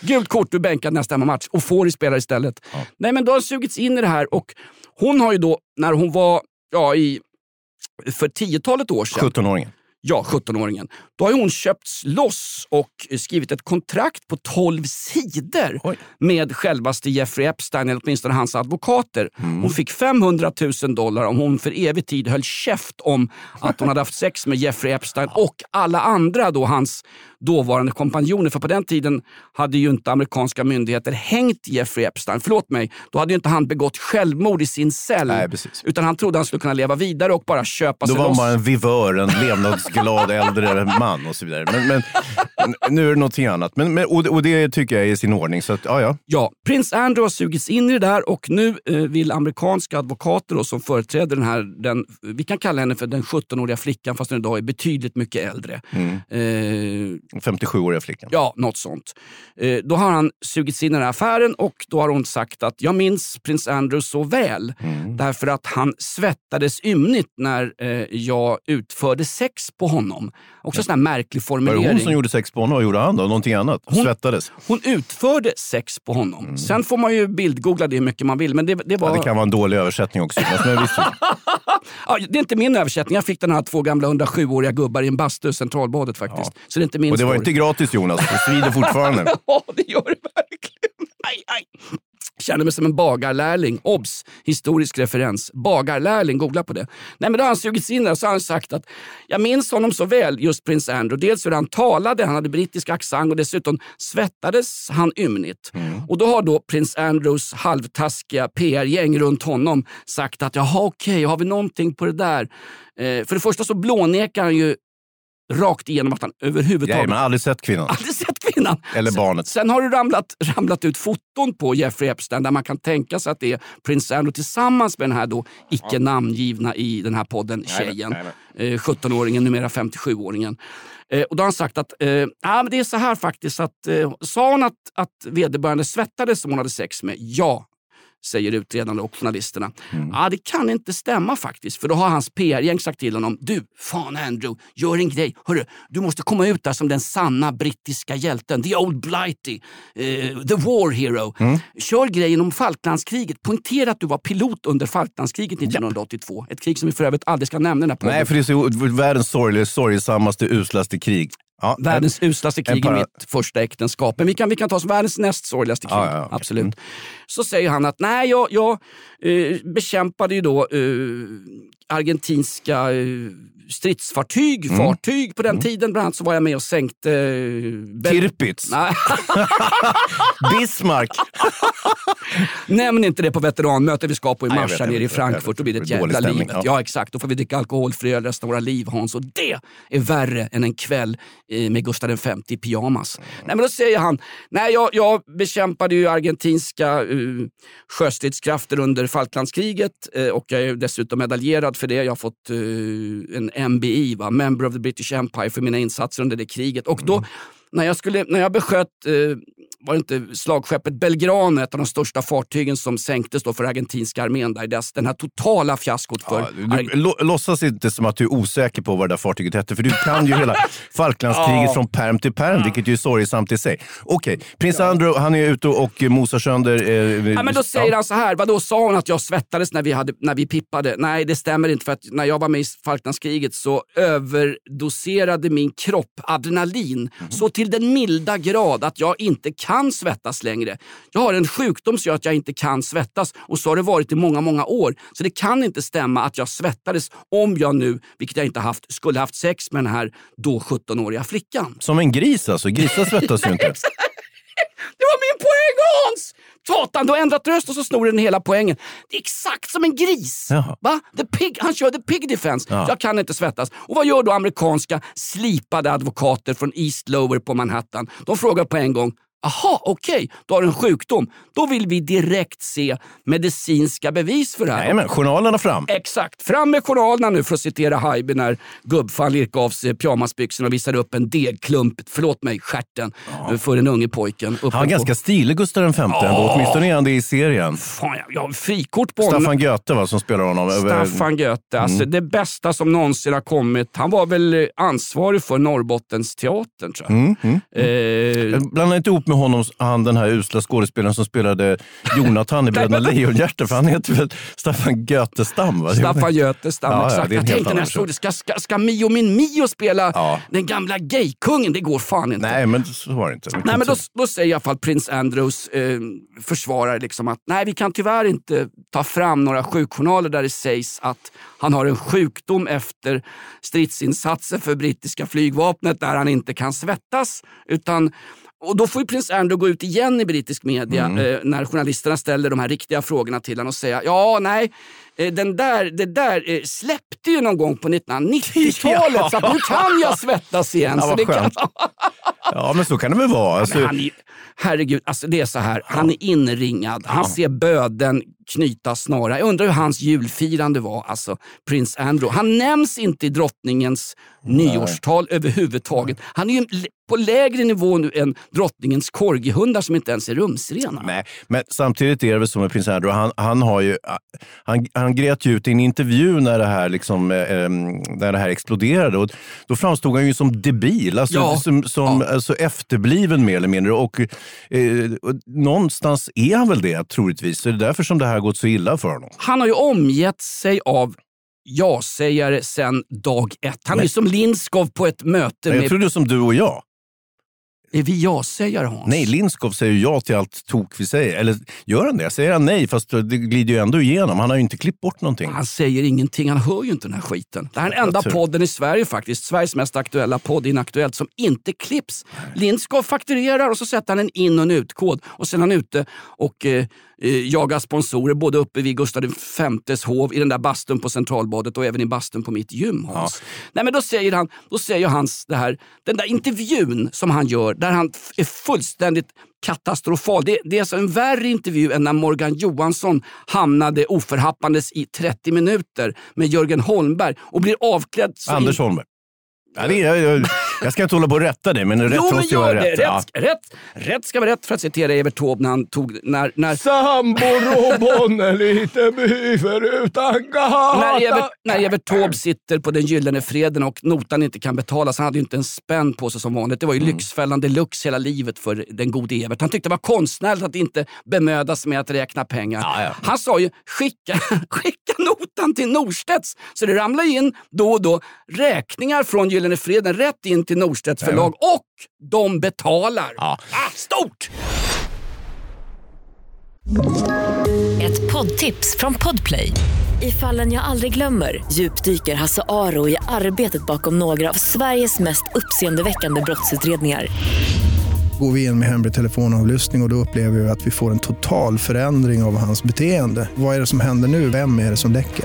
Gult kort, du bänkad nästa match och Fåri spelar istället. Nej, men då har sugits in i det här och hon har ju då, när hon var ja, i, för tiotalet år sedan, 17-åringen. Ja, 17-åringen. Då har hon köpts loss och skrivit ett kontrakt på 12 sidor Oj. med självaste Jeffrey Epstein, eller åtminstone hans advokater. Mm. Hon fick 500 000 dollar om hon för evig tid höll käft om att hon hade haft sex med Jeffrey Epstein och alla andra då hans dåvarande kompanjoner. För på den tiden hade ju inte amerikanska myndigheter hängt Jeffrey Epstein. Förlåt mig, då hade ju inte han begått självmord i sin cell. Nej, precis. Utan han trodde han skulle kunna leva vidare och bara köpa Då sig var loss. man bara en vivör, en levnadsglad äldre man och så vidare. Men, men nu är det någonting annat. Men, men, och, och det tycker jag är i sin ordning. Så att, ja, ja. Ja, prins Andrew har sugits in i det där och nu eh, vill amerikanska advokater då, som företräder den här, den, vi kan kalla henne för den 17-åriga flickan fast hon idag är betydligt mycket äldre. Eh, 57-åriga flickan. ja, något sånt. Eh, då har han sugits in i den här affären och då har hon sagt att jag minns prins Andrew så väl därför att han svettades ymnigt när eh, jag utförde sex på honom. Också en sån här märklig Var formulering. det hon som gjorde sex på honom? Vad gjorde han då? Någonting annat? Svettades? Hon utförde sex på honom. Sen får man ju bildgoogla det hur mycket man vill. Men det, det var... Ja, det kan vara en dålig översättning också. Men visst, Ja, det är inte min översättning. Jag fick den här två gamla 107-åriga gubbar i en bastu i Centralbadet faktiskt. Så det är inte min och det var story. inte gratis Jonas. Det svider fortfarande. Ja, det gör det verkligen. Aj, aj. Känner mig som en bagarlärling. Obs! Historisk referens. Bagarlärling, googla på det. Nej, men då har han sugits in där och så har han sagt att jag minns honom så väl, just prins Andrew. Dels hur han talade, han hade brittisk accent och dessutom svettades han ymnigt. Och då har då prins Andrews halvtaskiga PR-gäng runt honom sagt att jaha okej, har vi någonting på det där? Eh, för det första så blånekar han ju rakt igenom att han överhuvudtaget Nej, har aldrig sett kvinnan. aldrig sett kvinnan. Eller barnet. Sen har det ramlat, ramlat ut foton på Jeffrey Epstein där man kan tänka sig att det är Prince Andrew tillsammans med den här då icke namngivna i den här podden tjejen. Eh, 17-åringen, numera 57-åringen. Eh, och då har han sagt att eh, ja, men det är så här faktiskt att eh, sa hon att, att vederbörande svettades som hon hade sex med? Ja säger utredarna och journalisterna. Ja, det kan inte stämma faktiskt. För då har hans PR-gäng sagt till honom. Du, fan Andrew, gör en grej. Hörru, du måste komma ut där som den sanna brittiska hjälten. The old blighty. eh, the war hero. Kör grejen om Falklandskriget. Poängtera att du var pilot under Falklandskriget 1982. Ett krig som vi för övrigt aldrig ska nämna i den här podden. Nej, för det är så världens sorgliga, sorgesammaste, uslaste krig. Ja, Världens uslaste krig en i para- mitt första äktenskap. Men vi kan, vi kan ta som världens näst sorgligaste krig. Ja, ja, okej. Absolut. Mm. Så säger han att nej, jag, jag eh, bekämpade ju då eh, argentinska eh, stridsfartyg, Mm. fartyg på den tiden. Bland annat så var jag med och sänkte... Eh, Tirpitz, Bismarck. Nämn inte det på veteranmötet vi ska på i mars här nere i. Frankfurt. Då blir det ett jävla livet. ja. Ja. exakt, då får vi dricka alkoholfri öl resten av våra liv Hans. Och det är värre än en kväll eh, med Gustav V i pyjamas. Mm. Nej, men då säger han, nej jag, jag bekämpade ju argentinska uh, sjöstridskrafter under Falklandskriget eh, och jag är dessutom medaljerad för det. Jag har fått eh, en MBI, va? Member of the British Empire, för mina insatser under det kriget. Och då, när jag, skulle, när jag besköt eh, var det inte slagskeppet Belgrano, ett av de största fartygen som sänktes då för argentinska armén. Där, dess, den här totala fiaskot för... Ja, du, lå, låtsas inte som att du är osäker på vad det där fartyget hette, för du kan ju hela Falklandskriget Ja. från perm till perm, vilket ju är sorgesamt i sig. Okej, prins Andrew han är ute och mosar sönder... Eh, Ja, men då säger ja. han så här, vadå sa hon att jag svettades när vi, hade, när vi pippade? Nej, det stämmer inte för att när jag var med i Falklandskriget så överdoserade min kropp adrenalin så till den milda grad att jag inte kan svettas längre. Jag har en sjukdom som gör att jag inte kan svettas och så har det varit i många, många år. Så det kan inte stämma att jag svettades om jag nu, vilket jag inte haft, skulle haft sex med den här då 17-åriga flickan. Som en gris alltså, grisar svettas ju inte. Det var min poäng Hans! Satan, du har ändrat röst och så snor den hela poängen. Det är exakt som en gris. Va? The pig, han kör the pig defense. Ja. Jag kan inte svettas. Och vad gör då amerikanska slipade advokater från East Lower på Manhattan? De frågar på en gång. Aha, okej, du har en sjukdom. Då vill vi direkt se medicinska bevis för det här. Nej men journalerna fram. Exakt. Fram med journalerna nu för att citera Haijby när gubbfan lirkade av sig pyjamasbyxorna och visade upp en degklump, förlåt mig, stjärten för den unge pojken. Han var ganska stilig Gustav V ändå, åtminstone är han det i serien. Fan, jag, jag har frikort på honom. Staffan Göte va, som spelar honom. Staffan Göte, alltså Mm. det bästa som någonsin har kommit. Han var väl ansvarig för Norrbottens teatern tror jag. Mm, mm. Eh, Blanda inte ihop med honom, han den här usla skådespelaren som spelade Jonathan i Bröderna Lejonhjärta, för han heter väl Staffan Götestam? Va? Staffan Götestam, Ja, ja, exakt. en jag tänkte när jag såg det, ska, ska, ska Mio min Mio spela Ja. den gamla gaykungen? Det går fan inte. Nej, men så var det inte. Nej, men då, då säger i alla fall prins Andrews eh, försvarare liksom att nej, vi kan tyvärr inte ta fram några sjukjournaler där det sägs att han har en sjukdom efter stridsinsatser för brittiska flygvapnet där han inte kan svettas. Utan, och då får ju prins Andrew gå ut igen i brittisk media eh, när journalisterna ställer de här riktiga frågorna till honom och säga ja, nej, den där, det där eh, släppte ju någon gång på 1990-talet så att nu kan jag svettas igen. Ja, så det kan. Ja, men så kan det väl vara. Alltså, han är, herregud, alltså det är så här. Han är inringad. Han ser böden knyta snara. Jag undrar hur hans julfirande var, alltså prins Andrew. Han nämns inte i drottningens nyårstal överhuvudtaget. Han är ju på lägre nivå nu än drottningens corgihundar som inte ens är rumsrena. Nej, men samtidigt är det väl så med prins Andrew, han, han, har ju, han, han grät ju ut i en intervju när det här, liksom, eh, när det här exploderade. Och då framstod han ju som debil, alltså, Ja. som, som, alltså efterbliven mer eller mindre. Och, eh, och någonstans är han väl det troligtvis. Så det är därför som det här gått så illa för honom. Han har ju omgett sig av ja-sägare sedan dag ett. Han är ju som Linskov på ett möte Jag med... trodde som du och jag. Är vi ja-sägare Hans? Nej, Linskov säger ja till allt tok vi säger. Eller gör han det? Säger han nej? Fast det glider ju ändå igenom. Han har ju inte klippt bort någonting. Han säger ingenting, han hör ju inte den här skiten. Det här är den enda tur. podden i Sverige faktiskt, Sveriges mest aktuella podd, Inaktuellt, som inte klipps. Lindskov fakturerar och så sätter han en in och en utkod och sen är han ute och eh, eh, jagar sponsorer både uppe vid Gustav Vs hov, i den där bastun på Centralbadet och även i bastun på mitt gym. Hans. Nej, men då säger han, då säger hans det här, den där intervjun som han gör, där han är fullständigt katastrofal. Det, det är alltså en värre intervju än när Morgan Johansson hamnade oförhappandes i 30 minuter med Jörgen Holmberg och blir avklädd. Anders in- Holmberg. Ja, det är, jag, jag ska inte hålla på och rätta dig, men rätt Jo, men måste ju vara rätt. Rätt, Ja. rätt, rätt ska vara rätt för att citera Evert Taube när han tog... När, när, Samborobon är lite by förutan gata. när, Evert, när Evert Taube sitter på den gyllene freden och notan inte kan betalas. Han hade ju inte en spänn på sig som vanligt. Det var ju Mm. Lyxfällan deluxe hela livet för den gode Evert. Han tyckte det var konstnärligt att inte bemöda sig med att räkna pengar. Ja, ja. Han sa ju skicka, skicka notan till Norstedts. Så det ramlade in då och då räkningar från Gyllene Freden rätt in till Norstedts förlag och de betalar. Ja. Ah, stort! Ett poddtips från Podplay. I fallen jag aldrig glömmer djupdyker Hasse Aro i arbetet bakom några av Sveriges mest uppseendeväckande brottsutredningar. Går vi in med hemlig telefonavlyssning och, och då upplever vi att vi får en total förändring av hans beteende. Vad är det som händer nu? Vem är det som läcker?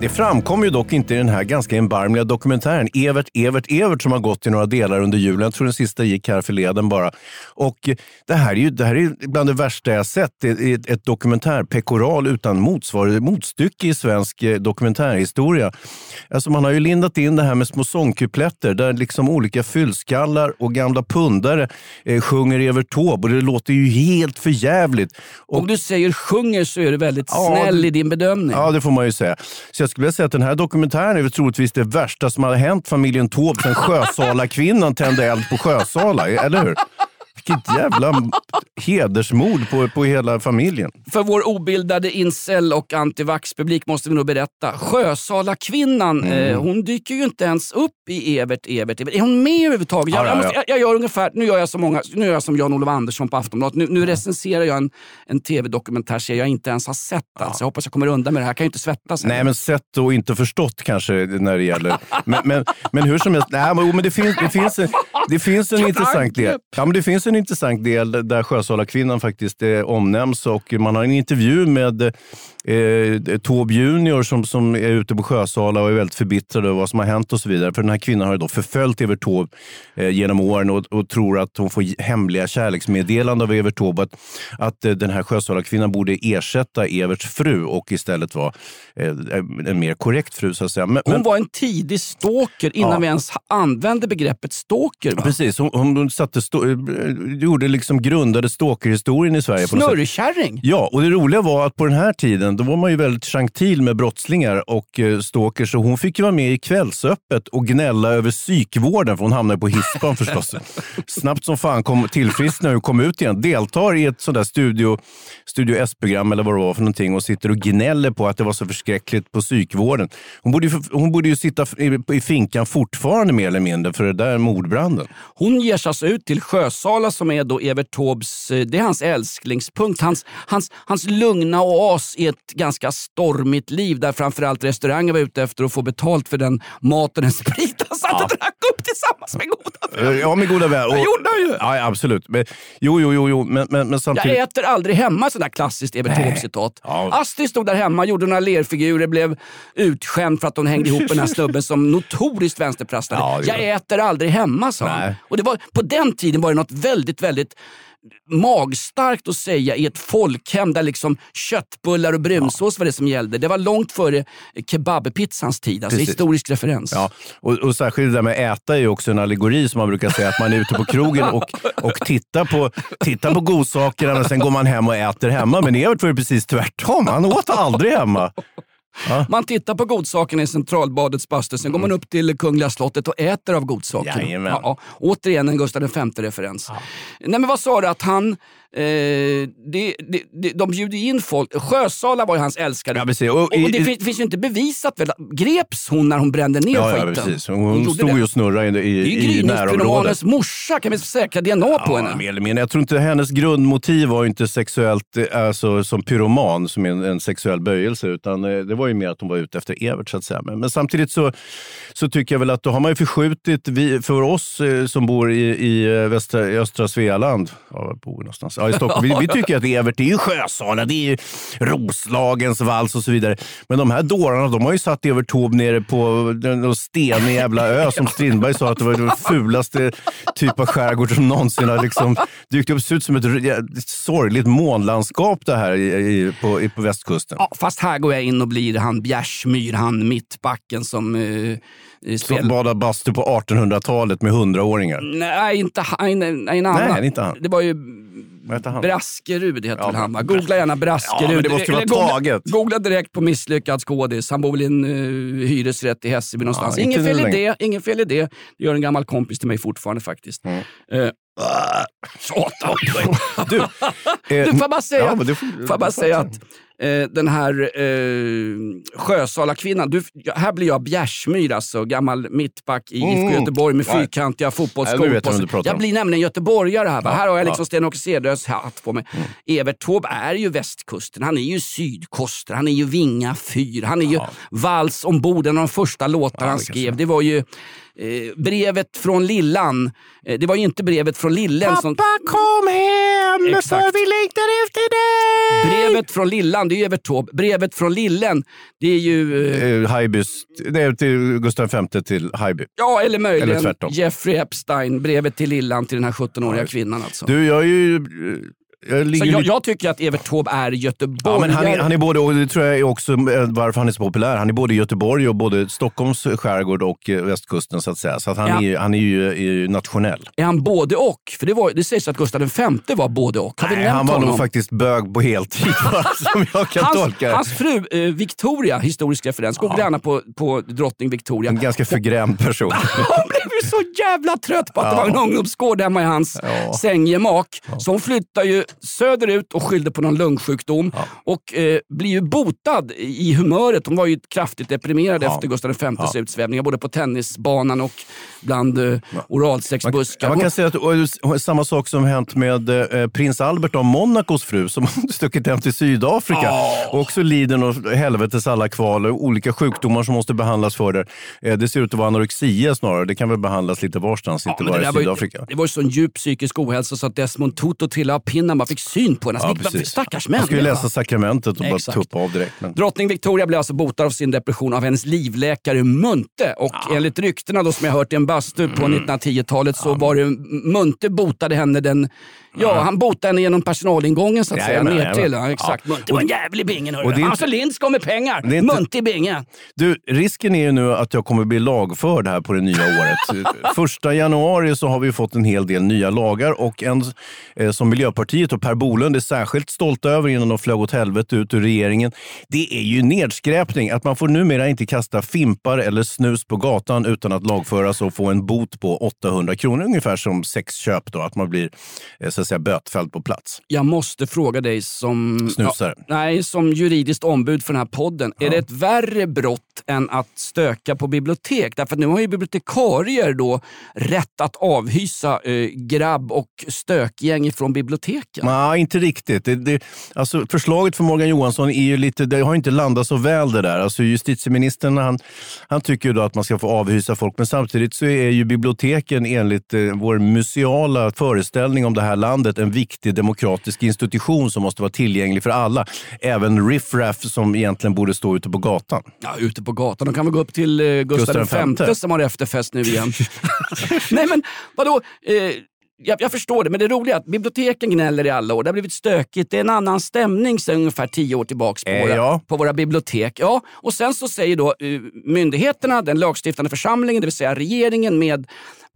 Det framkom ju dock inte i den här ganska erbarmliga dokumentären Evert, Evert, Evert som har gått i några delar under julen. Jag tror den sista gick här förleden bara. Och det här är ju det här är bland det värsta jag sett. Det är ett, dokumentärpekoral utan motsvar, motstycke i svensk eh, dokumentärhistoria. Alltså man har ju lindat in det här med små sångkupletter där liksom olika fyllskallar och gamla pundare eh, sjunger Evert Taube och det låter ju helt för jävligt. Om du säger sjunger så är du väldigt Ja, snäll i din bedömning. Ja, det får man ju säga. Så jag skulle vilja säga att den här dokumentären är troligtvis det värsta som har hänt familjen Taube sedan Sjösala-kvinnan tände eld på Sjösala, eller hur? Vilket jävla hedersmord på, på hela familjen. För vår obildade incel och antivax-publik måste vi nog berätta. Sjösala-kvinnan, Mm. eh, hon dyker ju inte ens upp i Evert, Evert, Evert. Är hon med överhuvudtaget? Ja, Jag, ja, jag, måste, ja. jag, jag gör ungefär, nu gör jag som, många, nu gör jag som Jan-Olof Andersson på Aftonbladet. Nu, nu recenserar jag en, en tv-dokumentärserie jag inte ens har sett. Alltså. Jag hoppas jag kommer undan med det här. Jag kan ju inte svettas. Nej, men sett och inte förstått kanske när det gäller. Men, men, men hur som helst, nej, men, men det finns, det finns en, det finns en intressant del. Ja, men det finns en intressant del där Sjösala-kvinnan faktiskt eh, omnämns och man har en intervju med eh, Taube Junior som, som är ute på Sjösala och är väldigt förbittrad över vad som har hänt och så vidare. För den här kvinnan har ju då förföljt Evert Taube eh, genom åren och, och tror att hon får hemliga kärleksmeddelanden av Evert Taube. Att, att eh, den här Sjösala-kvinnan borde ersätta Everts fru och istället vara eh, en mer korrekt fru så att säga. Men, Hon men- var en tidig stalker innan Ja. vi ens använde begreppet stalker. Va? Precis, hon, hon satte eh, gjorde liksom grundade stalkerhistorien i Sverige. Snurrkärring! Ja, och det roliga var att på den här tiden då var man ju väldigt gentil med brottslingar och eh, stalkers. Så hon fick ju vara med i Kvällsöppet och gnälla över psykvården, för hon hamnade på hispan förstås. Snabbt som fan kom tillfrisknade och kom ut igen. Deltar i ett sånt där studio, studio S-program eller vad det var för någonting och sitter och gnäller på att det var så förskräckligt på psykvården. Hon borde ju, hon borde ju sitta i, i finkan fortfarande mer eller mindre för det där mordbranden. Hon ger sig alltså ut till Sjösala som är då Evert Taubes, eh, det är hans älsklingspunkt. Hans, hans, hans lugna oas i ett ganska stormigt liv där framförallt restauranger var ute efter att få betalt för den mat och den sprit han satt och drack upp tillsammans med goda Eh, Ja, med goda vänner. Det gjorde han ju. Ja, absolut. Men, jo, jo, jo, jo. Men, men, men samtidigt... Jag äter aldrig hemma, sådär klassiskt Evert Taube-citat. Ja. Astrid stod där hemma, gjorde några lerfigurer, blev utskämd för att hon hängde ihop med den här snubben som notoriskt vänsterprasslade. Ja, jag äter aldrig hemma, sa han. Och det var, på den tiden var det något väldigt, väldigt magstarkt att säga i ett folkhem där liksom köttbullar och brunsås var det som gällde. Det var långt före kebabpizzans tid, alltså Precis. historisk referens. Ja, och, och särskilt det där med äta är ju också en allegori som man brukar säga. Att man är ute på krogen och, och tittar, på, tittar på godsakerna men sen går man hem och äter hemma. Men Evert var ju precis tvärtom. Han åt aldrig hemma. Man tittar på godsakerna i Centralbadets bastu, sen går man upp till Kungliga slottet och äter av godsakerna. Ja, ja. Återigen en Gustav V-referens. Nej men vad sa du att han... Eh, det, det, det, de bjuder in folk. Sjösala var ju hans älskare. Ja, precis. Och Och, i- det i- fin- finns ju inte bevisat väl? Greps hon när hon brände ner Ja, ja, skiten? precis. Hon, gjorde stod ju och snurrade i, i, i närområdet. morsa, kan vi säkra DNA på Ja, henne? mer eller mindre. Jag tror inte hennes grundmotiv var ju inte sexuellt, eh, alltså som pyroman, som en, en sexuell böjelse, utan eh, det var ju mer att hon var ute efter Evert så att säga. Men, men samtidigt så, så tycker jag väl att då har man ju förskjutit, vi, för oss eh, som bor i, i, västra, i östra Svealand, ja, var bor vi någonstans? Ja, i Stockholm. Vi, vi tycker att Evert är ju Sjösala, det är ju Roslagens vals och så vidare. Men de här dårarna, de har ju satt Evert Taube nere på någon stenig jävla ö som Strindberg sa att det var den fulaste typ av skärgård som någonsin har liksom dykt upp. Det ser ut som ett, ett sorgligt månlandskap det här i, i, på, i, på västkusten. Ja, fast här går jag in och blir han Bjärsmyr, han mittbacken som eh, eh, Som badade bastu på 1800-talet med hundraåringar. Nej, inte han. Nej, en annan. Nej, inte han. Det var ju? Braskerud heter Ja, väl han va? Googla gärna Braskerud. Ja, men det måste vara googla, taget. Googla direkt på misslyckad skådis. Han bor i en uh, hyresrätt i Hässelby någonstans. Ja, Ingen fel i det. Ingen fel i det. Det gör en gammal kompis till mig fortfarande faktiskt. Mm. Satan! Du, eh, Du, får bara säga, ja, får- får bara säga att eh, den här eh, Sjösala-kvinnan, du, ja, här blir jag Bjärsmyr alltså, gammal mittback i IFK Mm. Göteborg med Ja. fyrkantiga Ja, fotbollsskor på sig. Jag blir nämligen göteborgare här. va? Ja, här har jag ja. liksom Sten-Åke Cederös hatt på mig. Evert Taube är ju västkusten, han är ju sydkoster, han är ju Vinga fyr, han är ju vals ombord, en av de första låtarna han skrev. Det var ju eh, brevet från Lillan. Eh, det var ju inte brevet från Lillen som... kom hem Exakt. för vi längtar efter dig! Brevet från Lillan, det är ju Evert Taube. Brevet från Lillen, det är ju... Eh, Eh, Haibys, nej, till Gustav V till Haijby. ja, eller möjligen Eller tvärtom. Jeffrey Epstein, brevet till Lillan till den här 17-åriga kvinnan alltså. Du, jag är ju... Jag jag, jag tycker att Evert Taube är Ja, göteborgare. men han, är, han är både, och det tror jag är också eh, varför han är så populär. Han är både i Göteborg och både Stockholms skärgård och eh, västkusten så att säga. Så att han, Ja. är, han är ju är ju nationell. Är han både och? För det, var, det sägs att Gustav V var både och. Har Nej, han var honom? nog faktiskt bög på heltid, som jag kan hans, tolka hans fru eh, Victoria, historisk referens, googla gärna på, på drottning Victoria. En ganska förgrämd person. Hon blev ju så jävla trött på att det var en ungdomsgård hemma i hans Ja. sänggemak. Så hon flyttar ju söderut och skyllde på någon lungsjukdom och eh, blir ju botad i humöret. Hon var ju kraftigt deprimerad Ja. efter Gustav Vs utsvävningar, både på tennisbanan och bland eh, oralsexbuskar. Man Hon- kan säga att och, och, samma sak som hänt med eh, prins Albert av Monacos fru som stuckit hem till Sydafrika. Och också lider av helvetes alla kval och olika sjukdomar som måste behandlas för det. Eh, det ser ut att vara anorexia snarare. Det kan väl behandlas lite varstans, inte bara i där var ju- Sydafrika. Det var ju sån djup psykisk ohälsa så att Desmond Tutu trillade av pinnen. Man fick syn på henne. Ja, Alltså, precis. Stackars Man ska ju människa. läsa sakramentet och bara Exakt. tuppa av direkt. Men... Drottning Victoria blev alltså botad av sin depression av hennes livläkare Munte. Och enligt ryktena då, som jag hört i en bastu på Mm. 1910-talet så var det Munte botade henne den... Ja, han botade henne genom personalingången så att säga. Jajamän, Ner till. Ja, exakt. Ja. Munte var en jävel i bingen. Och hörru. det är Alltså inte- Lindskog med pengar. Det inte- Munte i bingen. Du, risken är ju nu att jag kommer bli lagförd här på det nya året. Första januari så har vi fått en hel del nya lagar och en eh, som Miljöpartiet och Per Bolund är särskilt stolta över innan de flög åt helvete ut ur regeringen. Det är ju nedskräpning att man får numera inte kasta fimpar eller snus på gatan utan att lagföras och få en bot på 800 kronor, ungefär som sexköp då, att man blir eh, att säga bötfälld på plats. Jag måste fråga dig som... Snusare. Ja, nej, som juridiskt ombud för den här podden. Är det ett värre brott än att stöka på bibliotek? Därför att nu har ju bibliotekarier då rätt att avhysa eh, grabb och stökgäng från biblioteken. Nej, inte riktigt. Det, det, alltså, förslaget från Morgan Johansson är ju lite, det har inte landat så väl det där. Alltså, justitieministern han, han tycker ju då att man ska få avhysa folk, men samtidigt så är ju biblioteken enligt eh, vår museala föreställning om det här landet en viktig demokratisk institution som måste vara tillgänglig för alla. Även riffraff som egentligen borde stå ute på gatan. Ja, ute på gatan. De kan väl gå upp till eh, Gustav V som har efterfest nu igen. Nej men vadå? Eh, jag, jag förstår det, men det roliga är att biblioteken gnäller i alla år. Det har blivit stökigt. Det är en annan stämning sedan ungefär tio år tillbaka på, Eh, våra, ja. på våra bibliotek. Ja, och sen så säger då eh, myndigheterna, den lagstiftande församlingen, det vill säga regeringen med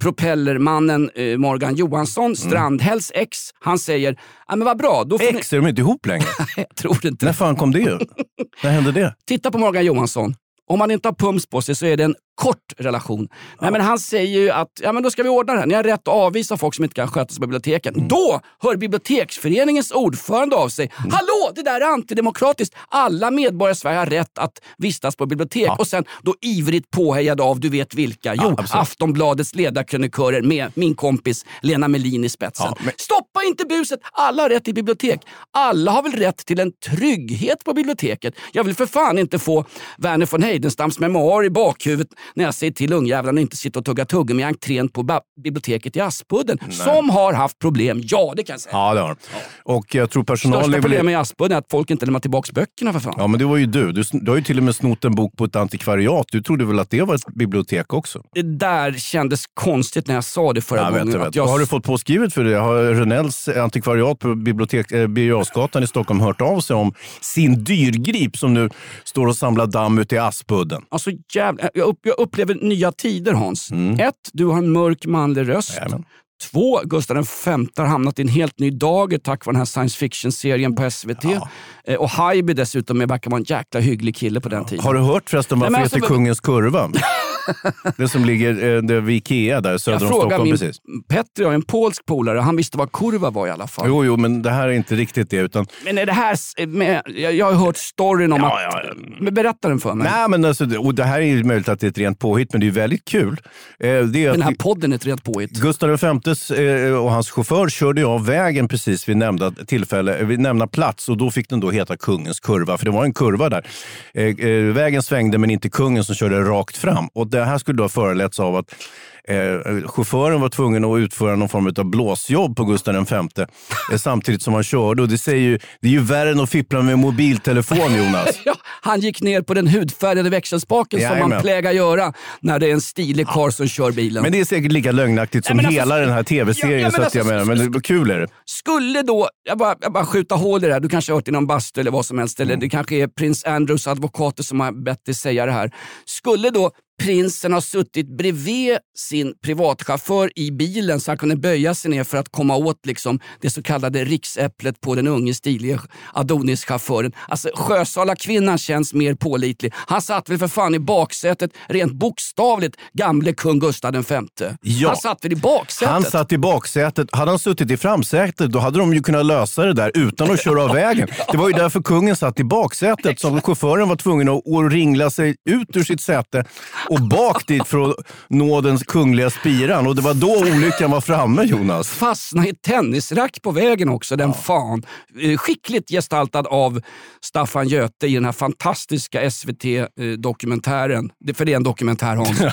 propellermannen eh, Morgan Johansson, Strandhälls ex, han säger ja, men vad bra. Då får ni... Ex, är de inte ihop längre? Jag tror inte När fan kom det? När hände det? Titta på Morgan Johansson. Om man inte har pumps på sig så är det en kort relation. Nej, men han säger ju att ja, men då ska vi ordna det här. Ni har rätt att avvisa folk som inte kan sköta sig på biblioteken. Mm. Då hör biblioteksföreningens ordförande av sig. Mm. Hallå, det där är antidemokratiskt. Alla medborgare i Sverige har rätt att vistas på bibliotek. Och sen då ivrigt påhejad av, du vet vilka? Jo, absolut. Aftonbladets ledarkrönikörer med min kompis Lena Melin i spetsen. Ja, men- Stoppa inte buset! Alla har rätt till bibliotek. Alla har väl rätt till en trygghet på biblioteket. Jag vill för fan inte få Verner von Heidenstams memoar i bakhuvudet när jag säger till ungjävlarna att inte sitta och tugga tuggummi i entrén på biblioteket i Aspudden. Som har haft problem, ja det kan jag säga. Ja, det har de. Och jag tror personalen... Största problemet i Aspudden är att folk inte lämnar tillbaka böckerna för fan. Ja, men det var ju du. du. Du har ju till och med snott en bok på ett antikvariat. Du trodde väl att det var ett bibliotek också? Det där kändes konstigt när jag sa det förra Jag vet, gången. jag att vet. jag- har du fått påskrivet för det? Har Rönnells antikvariat på bibliotek, eh, Birger i Stockholm hört av sig om sin dyrgrip som nu står och samlar damm ute i Aspudden? Alltså, jävla, jag, upp, jag upplever nya tider Hans. Ett, du har en mörk manlig röst. Mm. Jajamän. Två, Gustav V har hamnat i en helt ny dager tack vare den här science fiction-serien på SVT. Eh, Och Haijby dessutom verkar vara en jäkla hygglig kille på den tiden. Har du hört förresten Nej, varför men det heter alltså- Kungens kurva? det som ligger eh, det vid Ikea där söder om Stockholm. min Precis. Petri, har en polsk polare, han visste vad kurva var i alla fall. Jo, jo, men det här är inte riktigt det. Utan, Men är det här, s- med, jag, jag har hört storyn om Ja, att... ja, berätta den för mig. nej, men alltså, och det här är ju möjligt att det är ett rent påhitt, men det är väldigt kul. Eh, det är Den här podden är ett rent påhitt. Gustav V eh, och hans chaufför körde av vägen precis vid nämnda, tillfälle, eh, vid nämnda plats och då fick den då heta Kungens kurva, för det var en kurva där. Eh, eh, vägen svängde men inte kungen som körde rakt fram. Och det här skulle då ha föreletts av att Eh, chauffören var tvungen att utföra någon form av blåsjobb på Gustav V eh, samtidigt som han körde. Och det, säger ju, det är ju värre än att fippla med mobiltelefon, Jonas. Ja, han gick ner på den hudfärgade växelspaken som man Jajamän. plägar göra när det är en stilig karl som kör bilen. Men det är säkert lika lögnaktigt som men hela alltså- den här tv-serien. Ja, ja, men jag alltså- menar, men det, kul är det. Skulle då, jag bara, jag bara skjuta hål i det här, du kanske har hört i någon bastu eller vad som helst, eller det kanske är prins Andrews advokater som har bett dig säga det här. Skulle då prinsen ha suttit bredvid sin privatchaufför i bilen så han kunde böja sig ner för att komma åt liksom det så kallade riksäpplet på den unge stilige Adonis-chauffören. Alltså Sjösala kvinnan känns mer pålitlig. Han satt väl för fan i baksätet, rent bokstavligt, gamle kung Gustav V. Ja. Han satt väl i baksätet? Han satt i baksätet. Hade han suttit i framsätet då hade de ju kunnat lösa det där utan att köra av vägen. Det var ju därför kungen satt i baksätet. Så chauffören var tvungen att, att ringla sig ut ur sitt säte och bak dit för att nå den kungliga spiran. Och det var då olyckan var framme Jonas. fastna i ett tennisrack på vägen också, den fan. Eh, Skickligt gestaltad av Staffan Göte i den här fantastiska SVT-dokumentären. För det är en dokumentär Hans.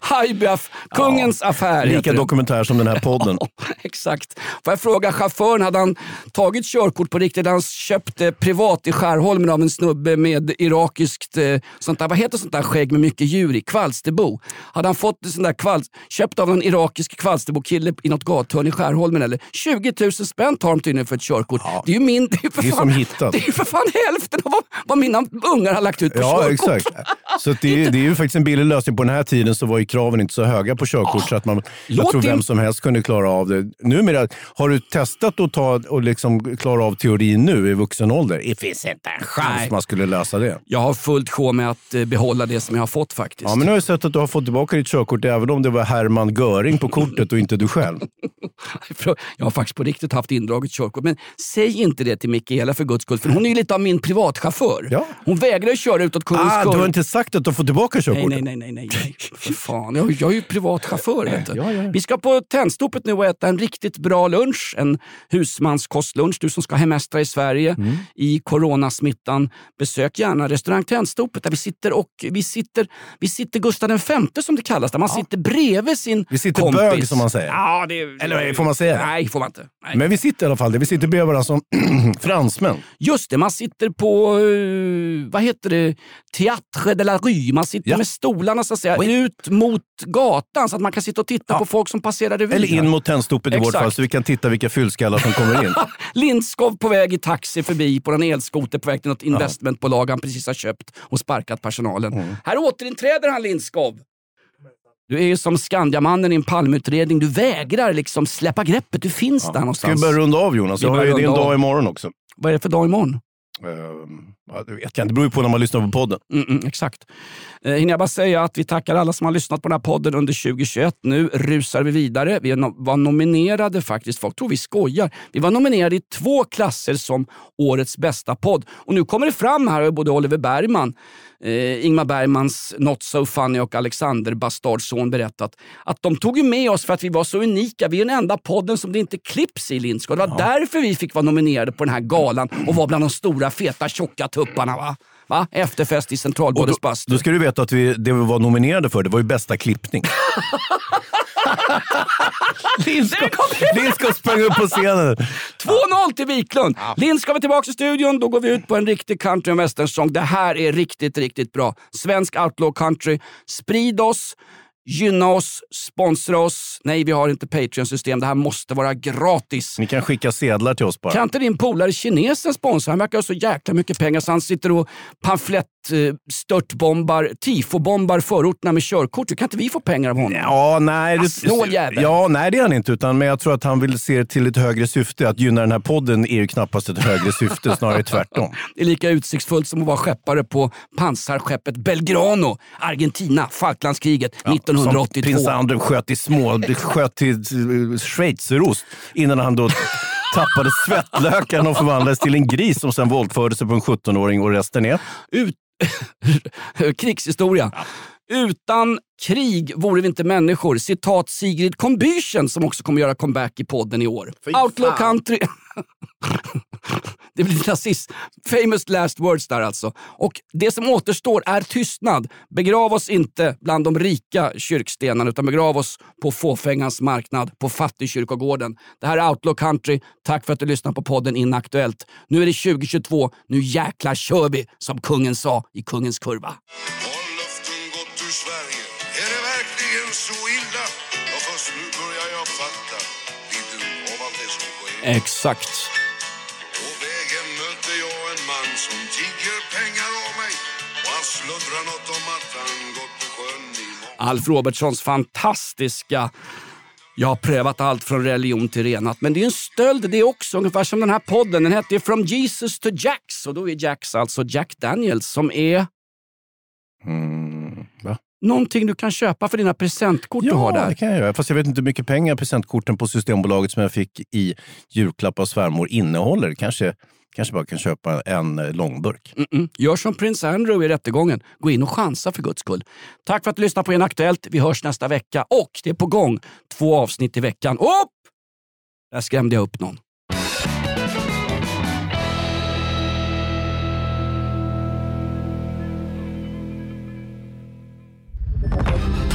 Haijby, aff- kungens affär heter Lika dokumentär som den här podden. Exakt. Får jag fråga chauffören, hade han tagit körkort på riktigt? Han köpt det privat i Skärholmen av en snubbe med irakiskt, eh, sånt där, vad heter sånt där skägg med mycket djur i? Kvalsterbo. Hade han fått sån där kvals, köpt av en irakisk kvalsterbo-kille i något gathörn i Skärholmen eller? 20 000 spänn tar de tydligen för ett körkort. Det är ju min, det är för Det är fan. Det är för fan hälften av vad, vad mina ungar har lagt ut på Ja, körkort. exakt. Så det, är, det är ju faktiskt en billig lösning. På den här tiden så var ju kraven inte så höga på körkort så att man, jag tror vem som helst kunde klara av det. Numera, har du testat att ta och liksom klara av teorin nu i vuxen ålder? Det finns inte en chans man skulle lösa det. Jag har fullt sjå med att behålla det som jag har fått faktiskt. Ja, men nu har jag sett att du har fått tillbaka ditt körkort även om det var Hermann Göring på kortet och inte du själv. Jag har faktiskt på riktigt haft indraget körkort. Men säg inte det till Mikaela för guds skull, för hon är ju lite av min privatchaufför. Ja. Hon vägrar köra utåt Kungens Ah, du har inte sagt att du fått tillbaka körkortet? nej, nej, nej, nej, nej. För fan. Jag, jag är ju privatchaufför. Vet du. Ja, ja. Vi ska på Tennstopet nu och äta en riktigt bra lunch. En husmanskostlunch. Du som ska hemestra i Sverige Mm. i coronasmittan. Besök gärna restaurang Tennstopet där vi sitter och vi sitter, vi sitter Gustav V som det kallas. Där man sitter bredvid sin Vi sitter kompis. bög, som man säger. Ja, det, Eller får man säga det? Nej, får man inte. Nej. Men vi sitter i alla fall. Vi sitter bredvid varandra som fransmän. Just det, man sitter på, eh, vad heter det, Théâtre de la Rue. Man sitter Ja. med stolarna så att säga, ut mot gatan så att man kan sitta och titta på folk som passerar revy. Eller in mot Tennstopet i vårt fall så vi kan titta vilka fyllskallar som kommer in. Lindskov på väg i taxi förbi på en elskoter på väg till något investmentbolag han precis har köpt och sparkat personalen. Mm. Här återinträder han Lindskov. Du är ju som Skandiamannen i en palmutredning. Du vägrar liksom släppa greppet. Du finns där Ska vi någonstans. börja runda av Jonas? Jag har ju din dag imorgon också. Vad är det för dag imorgon? Ehm, ja, det vet jag inte. Det beror ju på när man lyssnar på podden. Mm, mm, exakt. Eh, hinner jag bara säga att vi tackar alla som har lyssnat på den här podden under 2021. Nu rusar vi vidare. Vi no- var nominerade faktiskt, folk tror vi skojar. Vi var nominerade i två klasser som årets bästa podd. Och nu kommer det fram här, både Oliver Bergman, eh, Ingmar Bergmans Not So Funny och Alexander Bastardsson berättat att de tog ju med oss för att vi var så unika. Vi är den enda podden som det inte klipps i Lindskog. Det var därför vi fick vara nominerade på den här galan och var bland de stora feta tjocka tupparna. Va? Va? Efterfest i Centralbadets bastu. då ska du veta att vi, det vi var nominerade för, det var ju bästa klippning. Lindskog sprang upp på scenen. 2-0 till Wiklund. Lind ska vi tillbaka i studion. Då går vi ut på en riktig country och westernsång. Det här är riktigt, riktigt bra. Svensk outlaw country. Sprid oss. Gynna oss, sponsra oss. Nej, vi har inte Patreon-system. Det här måste vara gratis. Ni kan skicka sedlar till oss bara. Kan inte din polare kinesen sponsra? Han verkar ha så jäkla mycket pengar så han sitter och pamflett störtbombar, tifobombar förorterna med körkort. Kan inte vi få pengar av honom? Ja, nej, det, snål jävel. Ja, nej, det är han inte. Utan, men jag tror att han vill se till ett högre syfte. Att gynna den här podden är ju knappast ett högre syfte, snarare tvärtom. Det är lika utsiktsfullt som att vara skeppare på pansarskeppet Belgrano, Argentina, Falklandskriget 1982. Som prins Andrew sköt i små, sköt till eh, schweizerost innan han då tappade svettlökarna och förvandlades till en gris som sen våldförde sig på en 17-åring och resten är? Ut... Krigshistoria. Utan krig vore vi inte människor. Citat Sigrid Combüchen som också kommer göra comeback i podden i år. Outlaw country det blir nazism. Famous last words där alltså. Och det som återstår är tystnad. Begrav oss inte bland de rika kyrkstenarna utan begrav oss på fåfängans marknad på fattigkyrkogården. Det här är Outlaw country. Tack för att du lyssnar på podden Inaktuellt. Nu är det 2022. Nu jäklar kör vi som kungen sa i Kungens kurva. Har luften gått ur Sverige. Är det verkligen så illa? Ja, först nu börjar jag fatta Exakt. På vägen möter jag en man som tigger pengar av mig och han sluddrar något om att han gått på sjön i. Alf Robertsons fantastiska jag har prövat allt från religion till renat. Men det är en stöld det också, ungefär som den här podden. Den hette From Jesus to Jacks och då är Jacks alltså Jack Daniels som är Mm? Någonting du kan köpa för dina presentkort du har Ja, där. det kan jag göra. Fast jag vet inte hur mycket pengar presentkorten på Systembolaget som jag fick i julklapp av svärmor innehåller. Kanske, kanske bara kan köpa en långburk. Mm-mm. Gör som prins Andrew i rättegången. Gå in och chansa för guds skull. Tack för att du lyssnade på En Aktuellt. Vi hörs nästa vecka och det är på gång två avsnitt i veckan. Upp! Där skrämde jag upp någon.